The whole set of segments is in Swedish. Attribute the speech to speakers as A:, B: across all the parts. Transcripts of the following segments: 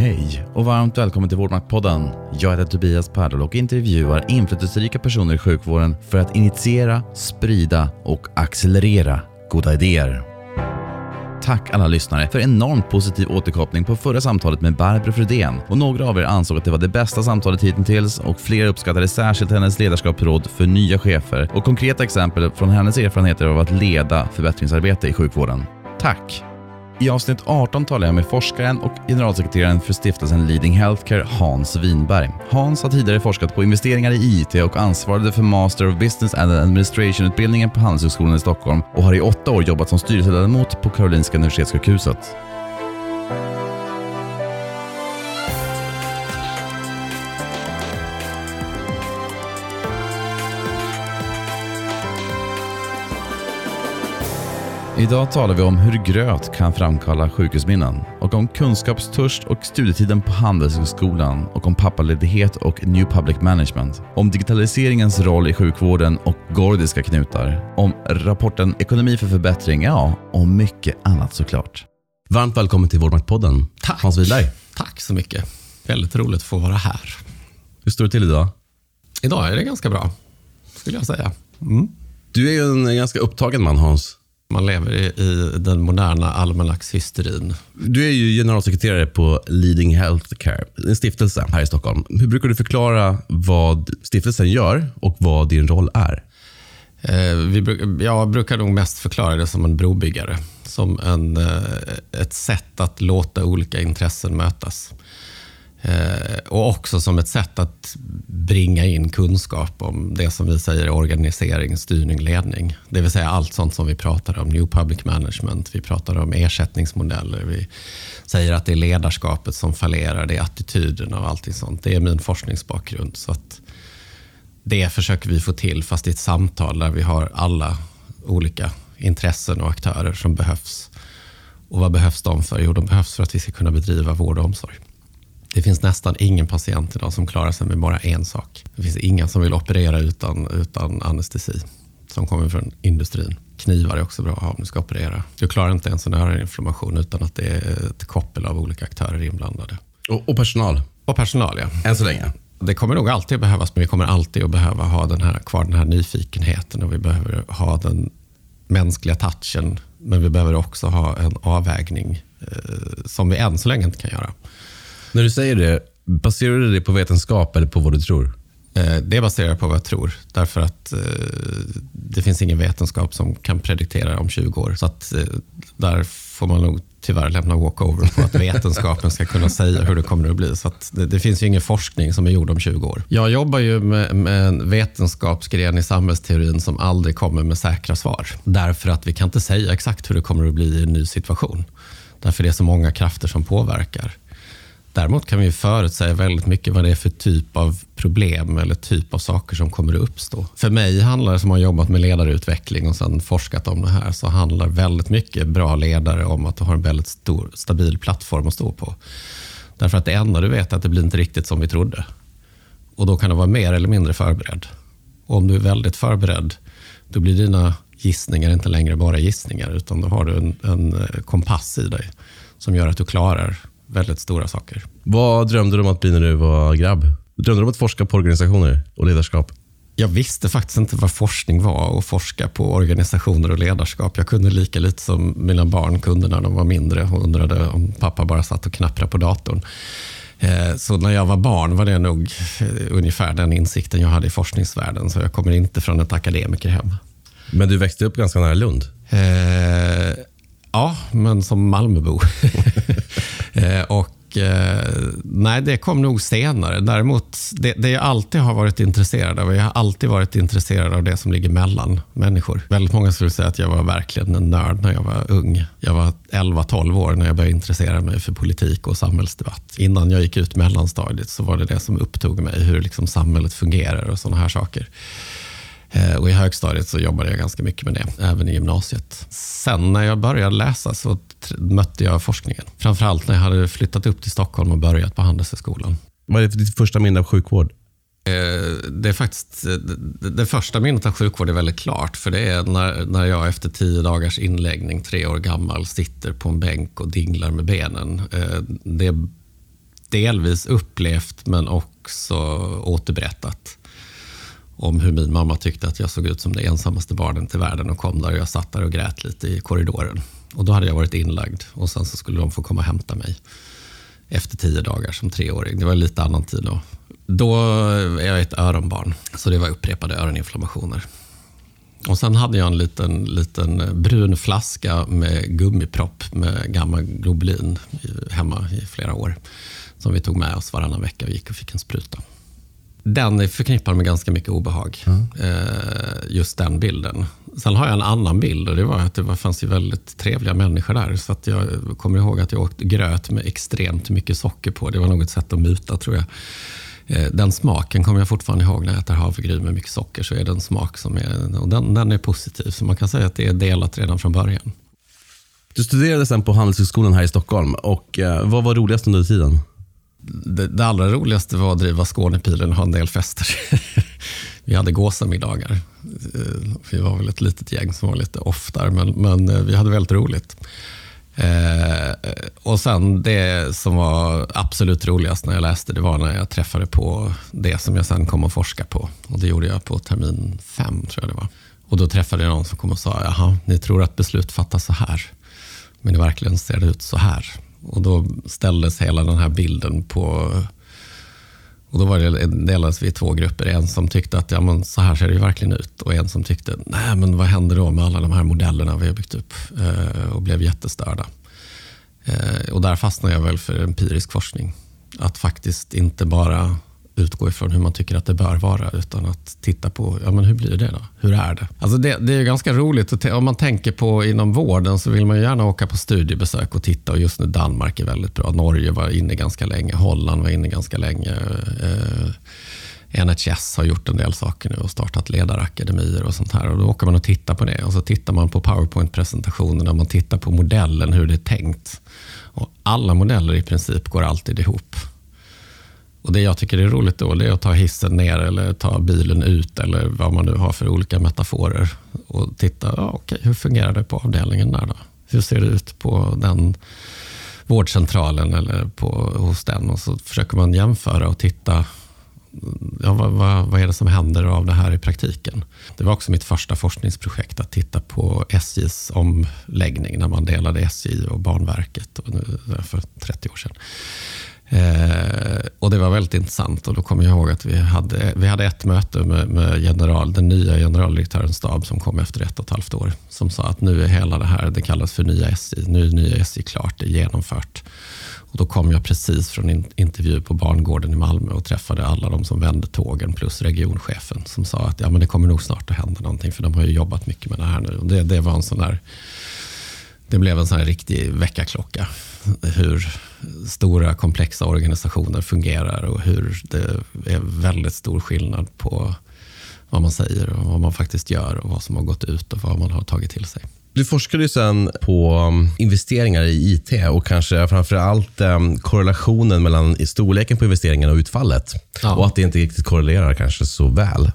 A: Hej och varmt välkommen till Vårdmaktpodden. Jag heter Tobias Perdol och intervjuar inflytelserika personer i sjukvården för att initiera, sprida och accelerera goda idéer. Tack alla lyssnare för enormt positiv återkoppling på förra samtalet med Barbro Fredén och några av er ansåg att det var det bästa samtalet hittills och flera uppskattade särskilt hennes ledarskapsråd för nya chefer och konkreta exempel från hennes erfarenheter av att leda förbättringsarbete i sjukvården. Tack! I avsnitt 18 talar jag med forskaren och generalsekreteraren för stiftelsen Leading Healthcare, Hans Winberg. Hans har tidigare forskat på investeringar i IT och ansvarade för Master of Business and Administration-utbildningen på Handelshögskolan i Stockholm och har i åtta år jobbat som styrelseledamot på Karolinska Universitetssjukhuset. Idag talar vi om hur gröt kan framkalla sjukhusminnen och om kunskapstörst och studietiden på Handelshögskolan och om pappaledighet och New Public Management. Om digitaliseringens roll i sjukvården och gordiska knutar. Om rapporten Ekonomi för förbättring, ja, och mycket annat såklart. Varmt välkommen till Vårdmaktpodden,
B: Tack.
A: Hans Wiberg.
B: Tack så mycket. Väldigt roligt att få vara här.
A: Hur står det till idag?
B: Idag är det ganska bra, skulle jag säga. Mm.
A: Du är ju en ganska upptagen man Hans.
B: Man lever i, i den moderna almanackshysterin.
A: Du är ju generalsekreterare på Leading Healthcare, en stiftelse här i Stockholm. Hur brukar du förklara vad stiftelsen gör och vad din roll är?
B: Eh, vi jag brukar nog mest förklara det som en brobyggare. Som en, eh, ett sätt att låta olika intressen mötas. Eh, och också som ett sätt att bringa in kunskap om det som vi säger organisering, styrning, ledning. Det vill säga allt sånt som vi pratar om. New Public Management, vi pratar om ersättningsmodeller. Vi säger att det är ledarskapet som fallerar, det är attityderna och allting sånt. Det är min forskningsbakgrund. Så att det försöker vi få till, fast i ett samtal där vi har alla olika intressen och aktörer som behövs. Och vad behövs de för? Jo, de behövs för att vi ska kunna bedriva vård och omsorg. Det finns nästan ingen patient idag som klarar sig med bara en sak. Det finns inga som vill operera utan, utan anestesi, som kommer från industrin. Knivar är också bra att ha om du ska operera. Du klarar inte ens en öroninflammation utan att det är ett koppel av olika aktörer inblandade.
A: Och, och personal,
B: Och personal, ja.
A: än så länge.
B: Det kommer nog alltid att behövas, men vi kommer alltid att behöva ha den här, kvar den här nyfikenheten och vi behöver ha den mänskliga touchen. Men vi behöver också ha en avvägning eh, som vi än så länge inte kan göra.
A: När du säger det, baserar du det på vetenskap eller på vad du tror?
B: Eh, Det är baserat på vad jag tror. Därför att eh, det finns ingen vetenskap som kan prediktera om 20 år. Så att eh, där får man nog tyvärr lämna walkover på att vetenskapen ska kunna säga hur det kommer att bli. Så att det, det finns ju ingen forskning som är gjord om 20 år. Jag jobbar ju med, med en vetenskapsgren i samhällsteorin som aldrig kommer med säkra svar. Därför att vi kan inte säga exakt hur det kommer att bli i en ny situation. Därför det är så många krafter som påverkar. Däremot kan vi förutsäga väldigt mycket vad det är för typ av problem eller typ av saker som kommer att uppstå. För mig handlar det, som har jobbat med ledarutveckling och sen forskat om det här, så handlar väldigt mycket bra ledare om att du har en väldigt stor, stabil plattform att stå på. Därför att det enda du vet är att det blir inte riktigt som vi trodde. Och då kan du vara mer eller mindre förberedd. Och om du är väldigt förberedd, då blir dina gissningar inte längre bara gissningar, utan då har du en, en eh, kompass i dig som gör att du klarar väldigt stora saker.
A: Vad drömde du om att bli när du var grabb? Drömde du om att forska på organisationer och ledarskap?
B: Jag visste faktiskt inte vad forskning var och forska på organisationer och ledarskap. Jag kunde lika lite som mina barn kunde när de var mindre och undrade om pappa bara satt och knapprade på datorn. Eh, Så när jag var barn var det nog eh, ungefär den insikten jag hade i forskningsvärlden. Så jag kommer inte från ett akademikerhem.
A: Men du växte upp ganska nära Lund.
B: Eh, ja, men som Malmöbo. Eh, och eh, nej, det kom nog senare. Däremot, det, det jag alltid har varit intresserad av, jag har alltid varit intresserad av det som ligger mellan människor. Väldigt många skulle säga att jag var verkligen en nörd när jag var ung. Jag var 11-12 år när jag började intressera mig för politik och samhällsdebatt. Innan jag gick ut mellanstadiet så var det det som upptog mig, hur liksom samhället fungerar och sådana här saker. Eh, Och I högstadiet så jobbade jag ganska mycket med det, även i gymnasiet. Sen när jag började läsa så mötte jag forskningen. Framförallt när jag hade flyttat upp till Stockholm och börjat på Handelshögskolan.
A: Vad är det för ditt första minne av sjukvård?
B: Eh, Det, är faktiskt, eh, det, första minnet av sjukvård är väldigt klart. För det är när, när jag efter tio dagars inläggning, tre år gammal, sitter på en bänk och dinglar med benen. Det delvis upplevt men också återberättat om hur min mamma tyckte att jag såg ut som det ensammaste barnet i världen och kom där och jag satt där och grät lite i korridoren. Och då hade jag varit inlagd och sen så skulle de få komma och hämta mig efter tio dagar som treåring. Det var lite annan tid då. Då är jag ett öronbarn, så det var upprepade öroninflammationer. Och sen hade jag en liten, liten brun flaska med gummipropp med gammal Globulin hemma i flera år. Som vi tog med oss varannan vecka och gick och fick en spruta. Den är förknippad med ganska mycket obehag. Mm. Just den bilden. Sen har jag en annan bild och det var att det fanns ju väldigt trevliga människor där. Så att jag kommer ihåg att jag åt gröt med extremt mycket socker på. Det var något sätt att muta tror jag. Eh, den smaken kommer jag fortfarande ihåg när jag äter havregryn med mycket socker. så är det en smak som är, och den, den är positiv. Så man kan säga att det är delat redan från början.
A: Du studerade sen på Handelshögskolan här i Stockholm. Och eh, vad var roligast under tiden?
B: Det, det allra roligaste var att driva Skånepilen och ha en del fester. vi hade gåsamiddagar. Eh, vi var väl ett litet gäng som var lite off där, men, men eh, vi hade väldigt roligt. Eh, och sen det som var absolut roligast när jag läste, det var när jag träffade på det som jag sen kom att forska på. Och det gjorde jag på termin fem, tror jag det var. Och då träffade jag någon som kom och sa, jaha, ni tror att beslut fattas så här. Men i verkligheten ser det ut så här. Och då ställdes hela den här bilden på och då var det, delades vi i två grupper. En som tyckte att ja, men så här ser det ju verkligen ut och en som tyckte, nej men vad händer då med alla de här modellerna vi har byggt upp? Eh, och blev jättestörda. Eh, och där fastnade jag väl för empirisk forskning. Att faktiskt inte bara utgå ifrån hur man tycker att det bör vara, utan att titta på ja, men hur blir det då? Hur är det? Alltså det, det är ganska roligt. Om man tänker på inom vården så vill man gärna åka på studiebesök och titta. Och just nu Danmark är väldigt bra. Norge var inne ganska länge. Holland var inne ganska länge. Eh, NHS har gjort en del saker nu och startat ledarakademier och sånt här. Och då åker man och tittar på det. Och så tittar man på powerpoint-presentationerna. Man tittar på modellen, hur det är tänkt. Och alla modeller i princip går alltid ihop. Och Det jag tycker är roligt då det är att ta hissen ner eller ta bilen ut eller vad man nu har för olika metaforer. Och titta, ja, okej, hur fungerar det på avdelningen där då? Hur ser det ut på den vårdcentralen eller på, hos den? Och så försöker man jämföra och titta ja, vad, vad, vad, är det som händer av det här i praktiken? Det var också mitt första forskningsprojekt att titta på SJs omläggning när man delade SJ och Banverket för 30 år sedan. Eh, och Det var väldigt intressant och då kommer jag ihåg att vi hade, vi hade ett möte med, med general, den nya generaldirektörens Stab som kom efter ett och ett halvt år. Som sa att nu är hela det här, det kallas för nya SJ, nu är nya SJ klart, det är genomfört. Och då kom jag precis från en intervju på Barngården i Malmö och träffade alla de som vände tågen plus regionchefen som sa att ja, men det kommer nog snart att hända någonting för de har ju jobbat mycket med det här nu. Och det, det var en sån där, det blev en sån här riktig väckarklocka hur stora komplexa organisationer fungerar och hur det är väldigt stor skillnad på vad man säger och vad man faktiskt gör och vad som har gått ut och vad man har tagit till sig.
A: Du forskade sen på um, investeringar i IT och kanske framför allt um, korrelationen mellan storleken på investeringen och utfallet. Ja. Och att det inte riktigt korrelerar kanske så väl.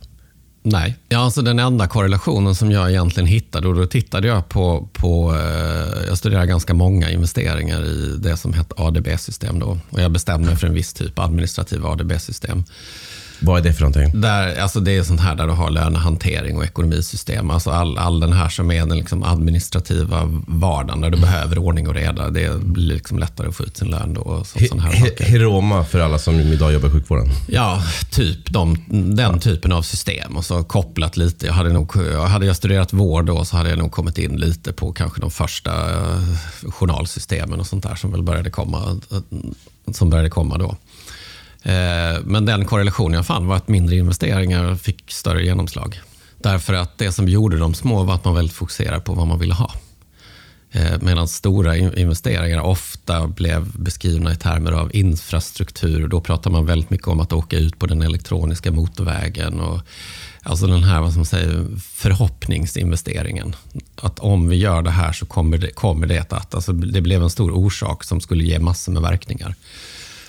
B: Nej, ja, alltså den enda korrelationen som jag egentligen hittade, och då tittade jag på, på eh, jag studerade ganska många investeringar i det som hette ADB-system då. Och jag bestämde mig för en viss typ administrativa ADB-system.
A: Vad är det för någonting?
B: Där, alltså det är sånt här där du har lönehantering och ekonomisystem. Alltså all, all den här som är den liksom administrativa vardagen där du mm. behöver ordning och reda. Det blir liksom lättare att få ut sin lön då. Och så,
A: här Heroma för alla som idag jobbar i sjukvården?
B: Ja, typ de, den ja. typen av system. Och så kopplat lite. Jag hade, nog, hade jag studerat vård då så hade jag nog kommit in lite på kanske de första eh, journalsystemen och sånt där som väl började komma, som började komma då. Eh, men den korrelationen jag fann var att mindre investeringar fick större genomslag. Därför att det som gjorde dem små var att man väldigt fokuserade på vad man ville ha. Eh, medan stora investeringar ofta blev beskrivna i termer av infrastruktur. Då pratar man väldigt mycket om att åka ut på den elektroniska motorvägen. Och, alltså den här vad som säger, förhoppningsinvesteringen. Att om vi gör det här så kommer det, kommer det att... Alltså det blev en stor orsak som skulle ge massor med verkningar.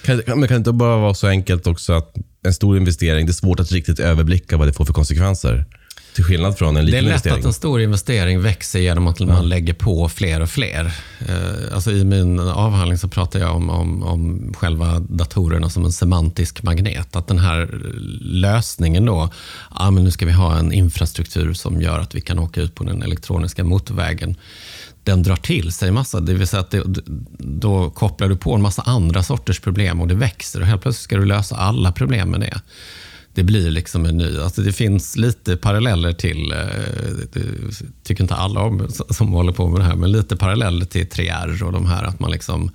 A: Kan, men kan det inte bara vara så enkelt också att en stor investering, det är svårt att riktigt överblicka vad det får för konsekvenser? Till skillnad från en liten
B: investering. Det är lätt
A: investering.
B: att en stor investering växer genom att man lägger på fler och fler. Eh, alltså I min avhandling så pratar jag om, om, om själva datorerna som en semantisk magnet. Att den här lösningen då, ja, men nu ska vi ha en infrastruktur som gör att vi kan åka ut på den elektroniska motorvägen den drar till sig massa. Det vill säga att det, då kopplar du på en massa andra sorters problem och det växer och helt plötsligt ska du lösa alla problem med det. Det blir liksom en ny... Alltså det finns lite paralleller till, eh, det tycker inte alla om som håller på med det här, men lite paralleller till 3R och de här att man liksom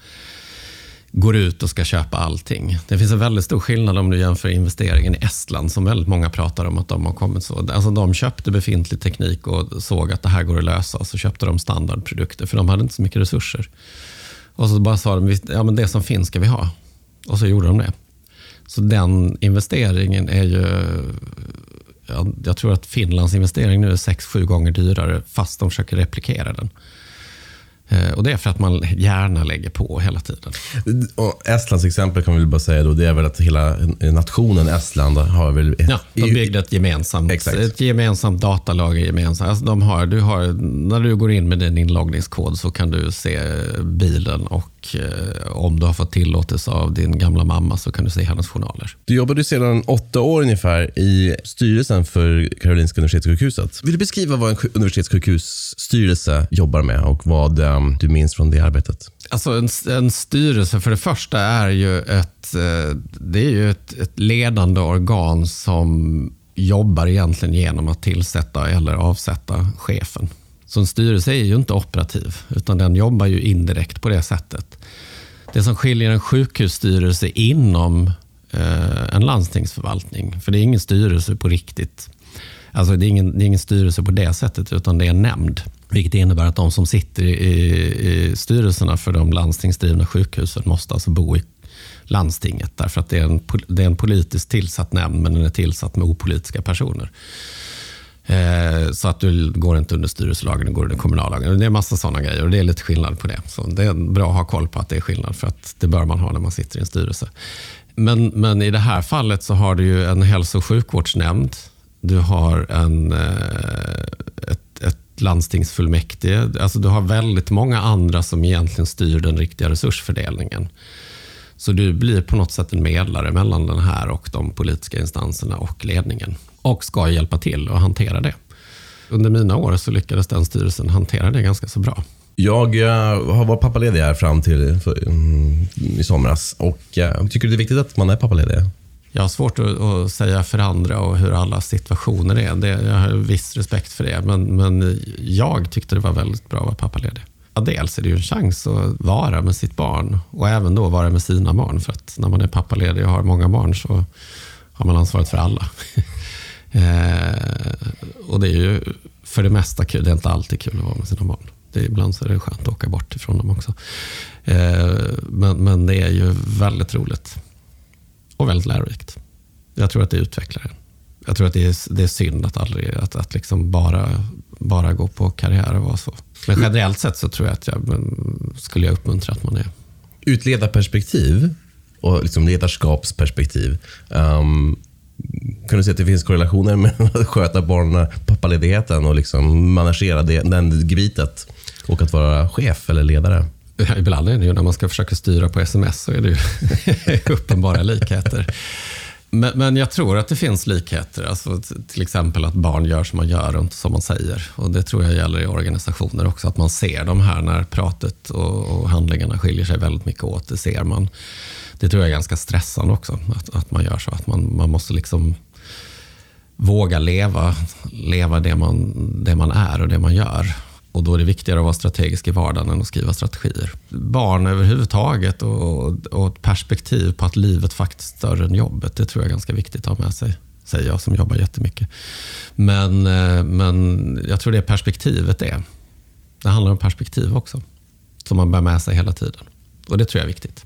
B: går ut och ska köpa allting. Det finns en väldigt stor skillnad om du jämför investeringen i Estland, som väldigt många pratar om att de har kommit så. Alltså de köpte befintlig teknik och såg att det här går att lösa, och så köpte de standardprodukter, för de hade inte så mycket resurser. Och så bara sa de, ja men det som finns ska vi ha. Och så gjorde de det. Så den investeringen är ju... Jag tror att Finlands investering nu är 6-7 gånger dyrare, fast de försöker replikera den. Eh, och Det är för att man gärna lägger på hela tiden.
A: Och Estlands exempel kan vi bara säga då, det är väl att hela nationen Estland har väl...
B: Ja, de byggde ett gemensamt, ett gemensamt datalager. Gemensamt. Alltså de har, du har, när du går in med din inloggningskod så kan du se bilen och eh, om du har fått tillåtelse av din gamla mamma så kan du se hennes journaler.
A: Du jobbade sedan åtta år ungefär i styrelsen för Karolinska Universitetssjukhuset. Vill du beskriva vad en universitetssjukhusstyrelse jobbar med och vad eh, du minns från det arbetet?
B: Alltså en, en styrelse, för det första, är ju ett, eh, det är ju ett, ett ledande organ som jobbar egentligen genom att tillsätta eller avsätta chefen. Så en styrelse är ju inte operativ, utan den jobbar ju indirekt på det sättet. Det som skiljer en sjukhusstyrelse inom eh, en landstingsförvaltning, för det är ingen styrelse på riktigt. Alltså det är, ingen, det är ingen styrelse på det sättet, utan det är en nämnd. Vilket innebär att de som sitter i, i styrelserna för de landstingsdrivna sjukhusen måste alltså bo i landstinget. Därför att det är, en, det är en politiskt tillsatt nämnd, men den är tillsatt med opolitiska personer. Eh, så att du går inte under styrelselagen, du går under kommunallagen. Det är massa sådana grejer och det är lite skillnad på det. Så det är bra att ha koll på att det är skillnad, för att det bör man ha när man sitter i en styrelse. Men, men i det här fallet så har du ju en hälso och sjukvårdsnämnd. Du har en, eh, ett, ett landstingsfullmäktige. Alltså du har väldigt många andra som egentligen styr den riktiga resursfördelningen. Så du blir på något sätt en medlare mellan den här och de politiska instanserna och ledningen. Och ska hjälpa till att hantera det. Under mina år så lyckades den styrelsen hantera det ganska så bra.
A: Jag uh, har varit pappaledig här fram till um, i somras. Och, uh, tycker du det är viktigt att man är pappaledig?
B: Jag har svårt att, att, säga för andra och hur alla situationer är. Det, jag har viss respekt för det. Men, men jag tyckte det var väldigt bra att vara pappaledig. Ja, dels är det ju en chans att vara med sitt barn och även då vara med sina barn. För att när man är pappaledig och har många barn så har man ansvaret för alla. eh, och det är ju för det mesta kul. Det är inte alltid kul att vara med sina barn. Det, ibland så är det skönt att åka bort ifrån dem också. Eh, men, men det är ju väldigt roligt och väldigt lärorikt. Jag tror att det utvecklar en. Jag tror att det är, det är synd att, aldrig, att, att liksom bara, bara gå på karriär och vara så. Men generellt sett så tror jag att jag mm, skulle jag uppmuntra att man är.
A: Utledarperspektiv och liksom ledarskapsperspektiv. Um, kan du se att det finns korrelationer mellan att sköta barnen, pappaledigheten och liksom managera det, den gebitet och att vara chef eller ledare?
B: Ibland är det ju när man ska försöka styra på sms så är det ju uppenbara likheter. Men, men, jag tror att det finns likheter. Alltså, till exempel att barn gör som man gör och inte som man säger. Och Det tror jag gäller i organisationer också. Att man ser de här när pratet och, och handlingarna skiljer sig väldigt mycket åt. Det ser man. Det tror jag är ganska stressande också. Att, att man gör så. Att man, man måste liksom våga leva, leva det, man, det man är och det man gör. Och då är det viktigare att vara strategisk i vardagen än att skriva strategier. Barn överhuvudtaget och, och ett perspektiv på att livet faktiskt är större än jobbet. Det tror jag är ganska viktigt att ha med sig. Säger jag som jobbar jättemycket. Men, eh, men jag tror det perspektivet är. Det handlar om perspektiv också. Som man bär med sig hela tiden. Och det tror jag är viktigt.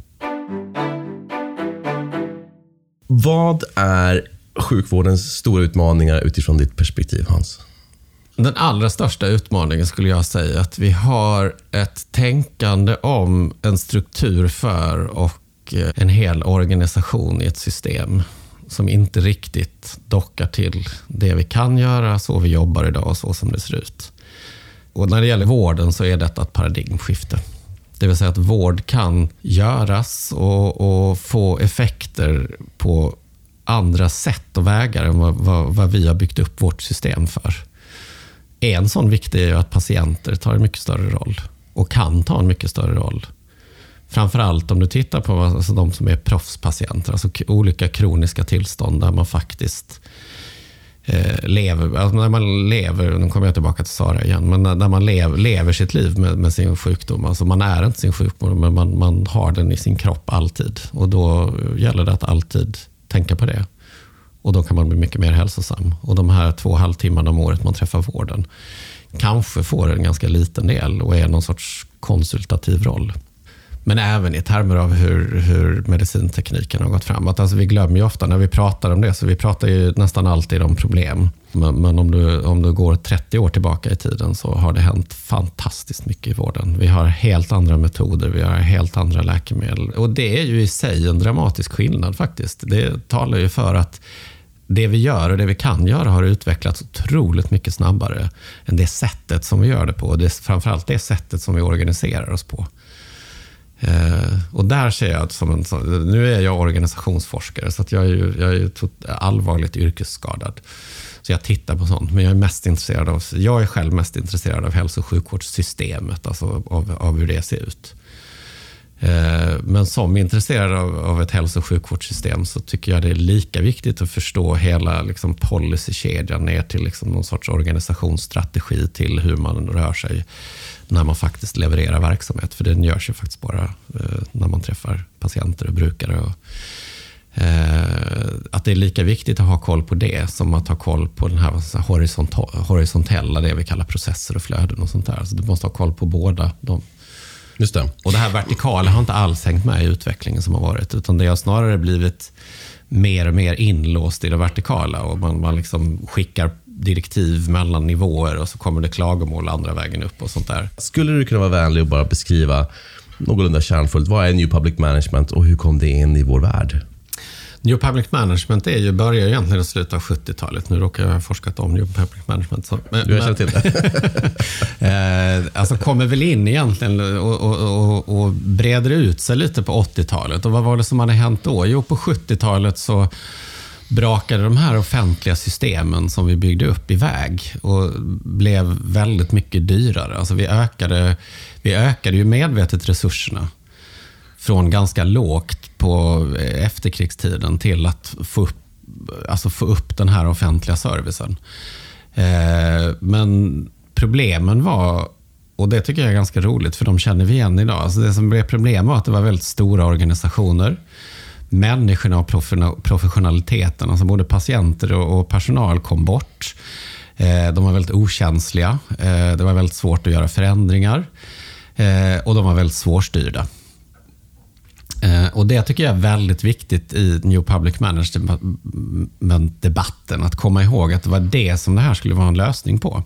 A: Vad är sjukvårdens stora utmaningar utifrån ditt perspektiv, Hans?
B: Den allra största utmaningen skulle jag säga att vi har ett tänkande om en struktur för och eh, en hel organisation i ett system som inte riktigt dockar till det vi kan göra, så vi jobbar idag och så som det ser ut. Och när det gäller vården så är detta ett paradigmskifte. Det vill säga att vård kan göras och, och få effekter på andra sätt och vägar än vad, vad, vad, vi har byggt upp vårt system för. En sån viktig är att patienter tar en mycket större roll och kan ta en mycket större roll. Framförallt om du tittar på alltså de som är proffspatienter, alltså olika kroniska tillstånd där man faktiskt eh, lever, alltså när man lever, nu kommer jag tillbaka till Sara igen, men när, när man lev, lever sitt liv med, med, sin sjukdom, alltså man är inte sin sjukdom, men man, man har den i sin kropp alltid. Och då gäller det att alltid tänka på det. Och då kan man bli mycket mer hälsosam. Och de här två halvtimmarna om året man träffar vården kanske får en ganska liten del och är någon sorts konsultativ roll. Men även i termer av hur, hur medicintekniken har gått framåt. Alltså vi glömmer ju ofta när vi pratar om det, så vi pratar ju nästan alltid om problem. Men, men, om, du, om du går 30 år tillbaka i tiden så har det hänt fantastiskt mycket i vården. Vi har helt andra metoder, vi har helt andra läkemedel. Och det är ju i sig en dramatisk skillnad faktiskt. Det talar ju för att det vi gör och det vi kan göra har utvecklats otroligt mycket snabbare än det sättet som vi gör det på. Det, framförallt det sättet som vi organiserar oss på. Eh, och där ser jag som en Nu är jag organisationsforskare, så att jag är ju, jag är ju allvarligt yrkesskadad. Så jag tittar på sånt, men jag är mest intresserad av, jag är själv mest intresserad av hälso och sjukvårdssystemet, alltså av, av hur det ser ut. Eh, men som intresserad av, ett hälso och sjukvårdssystem så tycker jag det är lika viktigt att förstå hela liksom, policykedjan ner till liksom, någon sorts organisationsstrategi till hur man rör sig när man faktiskt levererar verksamhet. För den görs ju faktiskt bara eh, när man träffar patienter och brukare. Och, eh, att det är lika viktigt att ha koll på det som att ha koll på den här horisontella, det vi kallar processer och flöden och sånt där. Så du måste ha koll på båda de
A: Just det.
B: Och det här vertikala har inte alls hängt med i utvecklingen som har varit, utan det har snarare blivit mer och mer inlåst i det vertikala och man, man liksom skickar direktiv mellan nivåer och så kommer det klagomål andra vägen upp och sånt där.
A: Skulle du kunna vara vänlig och bara beskriva någorlunda kärnfullt, vad är New Public Management och hur kom det in i vår värld?
B: New Public Management är ju, börjar egentligen i slutet av 70-talet. Nu råkar jag ha forskat om New Public Management. Så,
A: men, du har känt till
B: det? eh, alltså kommer väl in egentligen och, och, och, och breder ut sig lite på 80-talet. Och vad var det som hade hänt då? Jo, på 70-talet så brakade de här offentliga systemen som vi byggde upp iväg och blev väldigt mycket dyrare. Alltså vi, ökade, vi ökade ju medvetet resurserna från ganska lågt på eh, efterkrigstiden till att få upp, alltså få upp den här offentliga servicen. Eh, men problemen var, och det tycker jag är ganska roligt, för de känner vi igen idag. Alltså det som blev problem var att det var väldigt stora organisationer. Människorna och professionaliteten, alltså både patienter och personal kom bort. Eh, de var väldigt okänsliga. Det var väldigt svårt att göra förändringar. Och de var väldigt svårstyrda. Eh, och Det tycker jag är väldigt viktigt i New Public Management-debatten. Att komma ihåg att det var det som det här skulle vara en lösning på.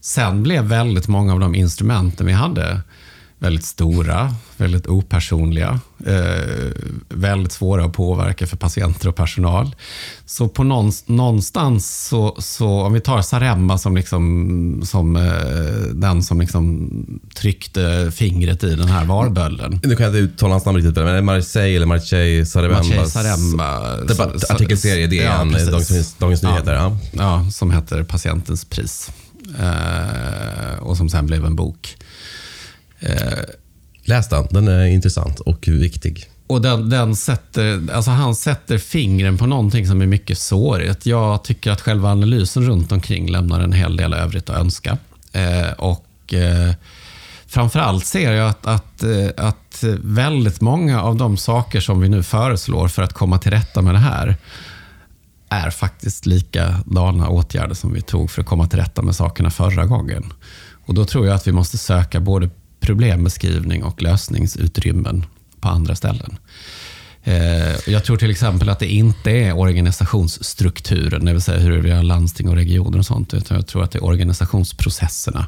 B: Sen blev väldigt många av de instrumenten vi hade väldigt stora, väldigt opersonliga, eh, väldigt svåra att påverka för patienter och personal. Så på någonstans, så, så, om vi tar Saremma som, liksom, som eh, den som liksom tryckte fingret i den här varbölden.
A: Nu kan jag inte uttala hans namn riktigt, men är det Marseille eller Marseille Saremma?
B: Marseille Saremma.
A: Artikelserie DN, ja, Dagens, Dagens Nyheter.
B: Ja, ja. ja, som heter Patientens pris. Eh, och som sen blev en bok.
A: Eh, Läs den, den är intressant och viktig.
B: Och den, den, sätter, alltså han sätter fingren på någonting som är mycket sårigt. Jag tycker att själva analysen runt omkring lämnar en hel del övrigt att önska. Eh, och eh, Framförallt ser jag att, att, eh, att väldigt många av de saker som vi nu föreslår för att komma till rätta med det här är faktiskt likadana åtgärder som vi tog för att komma till rätta med sakerna förra gången. Och Då tror jag att vi måste söka både problembeskrivning och lösningsutrymmen på andra ställen. Eh, jag tror till exempel att det inte är organisationsstrukturen, det vill säga hur vi har landsting och regioner och sånt, utan jag tror att det är organisationsprocesserna.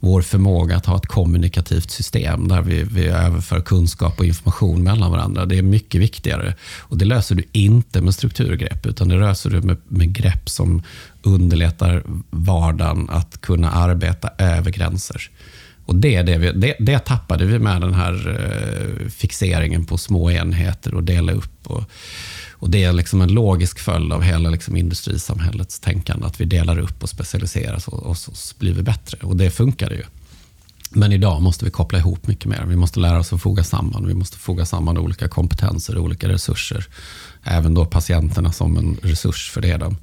B: Vår förmåga att ha ett kommunikativt system där vi, vi överför kunskap och information mellan varandra. Det är mycket viktigare. Och Det löser du inte med strukturgrepp, utan det löser du med, med grepp som underlättar vardagen att kunna arbeta över gränser. Och det, det, vi, det, det tappade vi med den här eh, fixeringen på små enheter och dela upp. Och, och det är liksom en logisk följd av hela liksom industrisamhällets tänkande, att vi delar upp och specialiserar och, och så blir vi bättre. Och det funkade. ju. Men idag måste vi koppla ihop mycket mer. Vi måste lära oss att foga samman. Vi måste foga samman olika kompetenser och olika resurser. Även då patienterna som en resurs för det. De.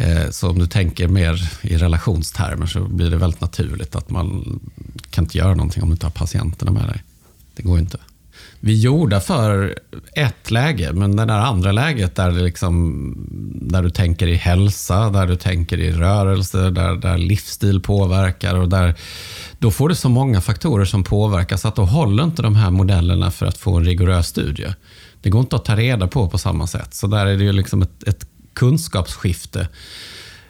B: Eh, så om du tänker mer i relationstermer så blir det väldigt naturligt att man kan inte göra någonting om du inte har patienterna med dig. Det går inte. Vi är gjorda för ett läge, men det där andra läget där, det liksom, där du tänker i hälsa, där du tänker i rörelse, där, där livsstil påverkar och där då får du så många faktorer som påverkar så att då håller inte de här modellerna för att få en rigorös studie. Det går inte att ta reda på på samma sätt. Så där är det ju liksom ett, ett kunskapsskifte.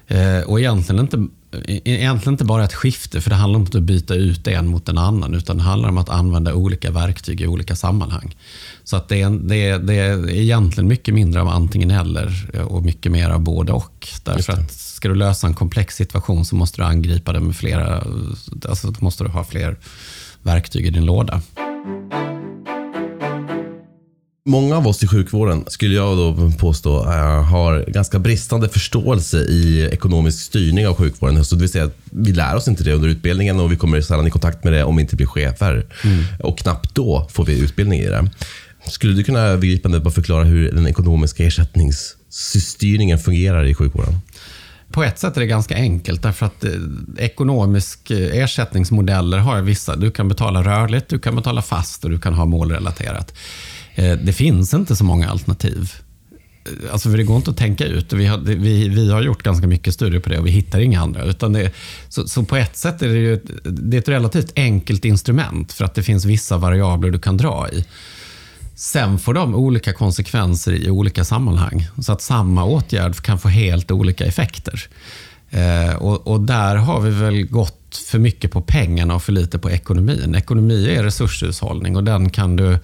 B: Eh, och egentligen inte, egentligen inte bara ett skifte, för det handlar inte om att byta ut en mot en annan, utan det handlar om att använda olika verktyg i olika sammanhang. Så att det, är, det, är, det är egentligen mycket mindre av antingen eller och mycket mer av både och. Därför att ska du lösa en komplex situation så måste du angripa det med flera, alltså måste du ha fler verktyg i din låda.
A: Många av oss i sjukvården, skulle jag då påstå, eh, har ganska bristande förståelse i ekonomisk styrning av sjukvården. Så det vill säga att vi lär oss inte det under utbildningen och vi kommer sällan i kontakt med det om vi inte blir chefer. Mm. Och knappt då får vi utbildning i det. Skulle du kunna övergripande bara förklara hur den ekonomiska ersättningsstyrningen fungerar i sjukvården?
B: På ett sätt är det ganska enkelt därför att eh, ekonomisk eh, ersättningsmodeller har vissa. Du kan betala rörligt, du kan betala fast och du kan ha målrelaterat. Eh, det finns inte så många alternativ. Eh, alltså för det går inte att tänka ut. Vi har, vi, vi har gjort ganska mycket studier på det och vi hittar inga andra. Utan det, så, så på ett sätt är det, ju, det är ett relativt enkelt instrument för att det finns vissa variabler du kan dra i. Sen får de olika konsekvenser i olika sammanhang. Så att samma åtgärd kan få helt olika effekter. Eh, och, och, där har vi väl gått för mycket på pengarna och för lite på ekonomin. Ekonomi är resurshushållning och den kan du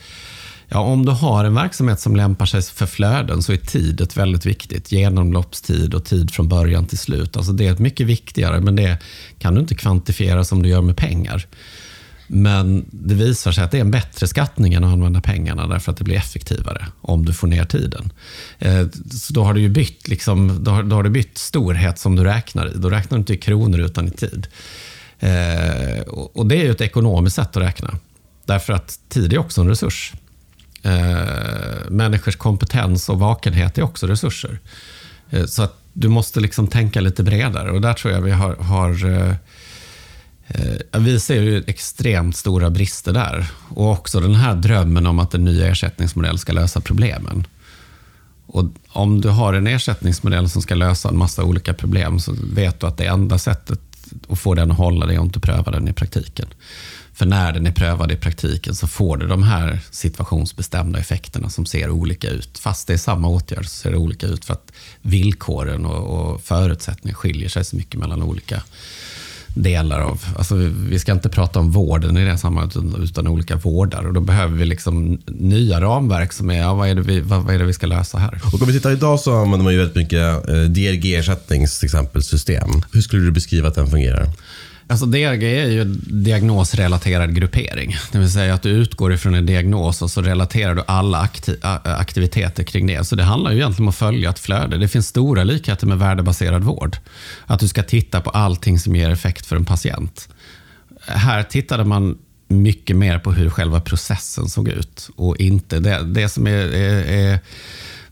B: Ja, om du har en verksamhet som lämpar sig för flöden så är tidet väldigt viktigt. Genomloppstid och tid från början till slut. Alltså det är mycket viktigare, men det kan du inte kvantifiera som du gör med pengar. Men det visar sig att det är en bättre skattning än att använda pengarna därför att det blir effektivare om du får ner tiden. Eh, så då har du ju bytt, liksom, då har, då har du bytt storhet som du räknar i. Då räknar du inte i kronor utan i tid. Eh, och det är ju ett ekonomiskt sätt att räkna. Därför att tid är också en resurs. Eh, människors kompetens och vakenhet är också resurser. Eh, så att du måste liksom tänka lite bredare och där tror jag vi har, har eh, eh vi ser ju extremt stora brister där. Och också den här drömmen om att en ny ersättningsmodell ska lösa problemen. Och om du har en ersättningsmodell som ska lösa en massa olika problem så vet du att det enda sättet att få den att hålla det är att inte pröva den i praktiken. För när den är prövad i praktiken så får du de här situationsbestämda effekterna som ser olika ut. Fast det är samma åtgärd så ser det olika ut för att villkoren och, och förutsättningarna skiljer sig så mycket mellan olika delar av... Alltså vi ska inte prata om vården i det sammanhanget, utan olika vårdar. Och då behöver vi liksom nya ramverk som är, ja, vad, är det vi, vad, vad är det vi ska lösa här?
A: Och om vi tittar idag så använder man ju väldigt mycket eh, DRG-ersättnings till exempel, system. Hur skulle du beskriva att den fungerar?
B: Alltså DRG är ju diagnosrelaterad gruppering. Det vill säga att du utgår ifrån en diagnos och så relaterar du alla akti aktiviteter kring det. Så det handlar ju egentligen om att följa ett flöde. Det finns stora likheter med värdebaserad vård. Att du ska titta på allting som ger effekt för en patient. Här tittade man mycket mer på hur själva processen såg ut och inte det, det som är, är, är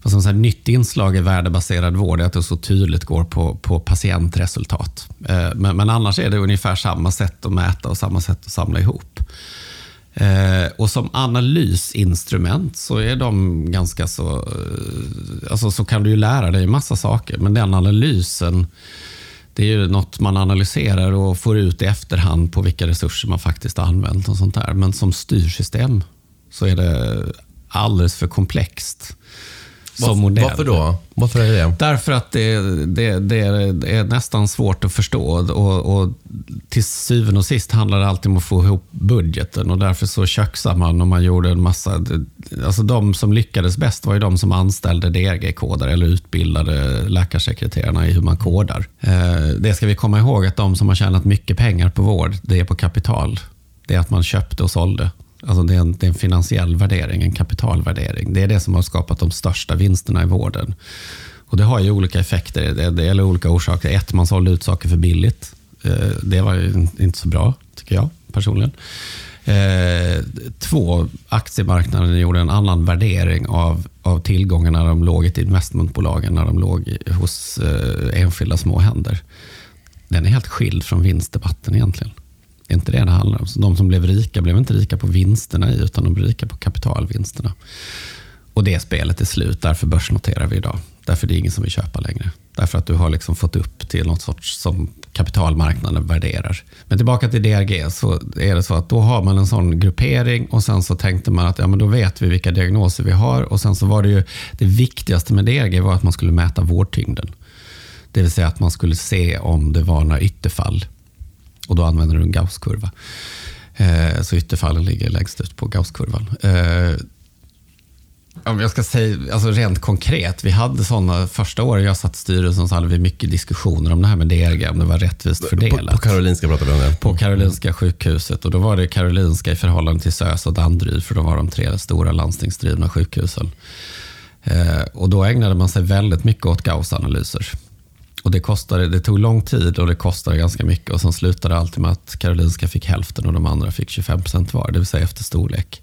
B: vad som säger, nytt inslag i värdebaserad vård är att det så tydligt går på, på patientresultat. Eh, men, men, annars är det ungefär samma sätt att mäta och samma sätt att samla ihop. Eh, och som analysinstrument så är de ganska så... Eh, alltså så kan du ju lära dig en massa saker, men den analysen det är ju något man analyserar och får ut i efterhand på vilka resurser man faktiskt har använt. och sånt där. Men som styrsystem så är det alldeles för komplext som
C: Varför,
B: modell.
C: varför då? Varför är det?
B: Därför att det, det, det, är, nästan svårt att förstå. Och, och till syvende och sist handlar det alltid om att få ihop budgeten. Och därför så köksade man och man gjorde en massa... Alltså de som lyckades bäst var ju de som anställde DRG-kodare eller utbildade läkarsekreterarna i hur man kodar. Eh, det ska vi komma ihåg att de som har tjänat mycket pengar på vård, det är på kapital. Det är att man köpte och sålde. Alltså det, är en, det är en finansiell värdering, en kapitalvärdering. Det är det som har skapat de största vinsterna i vården. Och Det har ju olika effekter, det, det, eller olika orsaker. Ett, man sålde ut saker för billigt. Eh, det var ju inte så bra, tycker jag personligen. Eh, två, aktiemarknaden gjorde en annan värdering av, av tillgångarna när de låg i investmentbolagen, när de låg hos eh, enskilda små händer. Den är helt skild från vinstdebatten egentligen. Det är inte det det handlar om. Så de som blev rika blev inte rika på vinsterna i, utan de blev rika på kapitalvinsterna. Och det spelet är slut, därför börsnoterar vi idag. Därför det är ingen som vill köpa längre. Därför att du har liksom fått upp till något sorts som kapitalmarknaden värderar. Men tillbaka till DRG så är det så att då har man en sån gruppering och sen så tänkte man att ja, men då vet vi vilka diagnoser vi har och sen så var det ju det viktigaste med DRG var att man skulle mäta vårdtyngden. Det vill säga att man skulle se om det var några ytterfall och då använder du en Gausskurva. Eh, så ytterfallen ligger längst ut på Gausskurvan. Eh, om jag ska säga alltså rent konkret, vi hade sådana första året jag satt i styrelsen så hade vi mycket diskussioner om det här med DRG, om det var rättvist fördelat.
C: På, på Karolinska pratade vi om det.
B: På Karolinska sjukhuset och då var det Karolinska i förhållande till SÖS och Danderyd, för de var de tre stora landstingsdrivna sjukhusen. Eh, och då ägnade man sig väldigt mycket åt Gauss-analyser. Och det, kostade, det tog lång tid och det kostade ganska mycket. Och Sen slutade alltid med att Karolinska fick hälften och de andra fick 25 procent var, det vill säga efter storlek.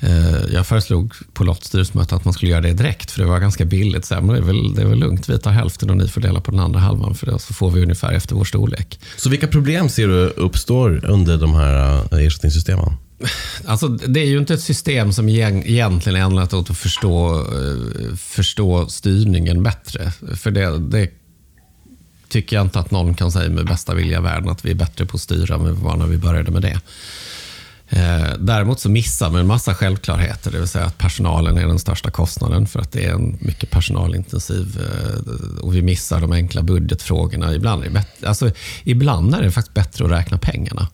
B: Eh, jag föreslog på Lotts styrelsemöte att man skulle göra det direkt, för det var ganska billigt. Så här, men det, är väl, det är väl lugnt, vi tar hälften och ni får dela på den andra halvan, för det, så får vi ungefär efter vår storlek.
C: Så vilka problem ser du uppstår under de här eh, ersättningssystemen?
B: Alltså, det är ju inte ett system som egentligen är ändrat åt att förstå, eh, förstå styrningen bättre. För det, det tycker jag inte att någon kan säga med bästa vilja i världen att vi är bättre på att styra än vi var när vi började med det. Eh, däremot så missar man en massa självklarheter, det vill säga att personalen är den största kostnaden för att det är en mycket personalintensiv eh, och vi missar de enkla budgetfrågorna. Ibland är, det bättre, alltså, ibland är det faktiskt bättre att räkna pengarna.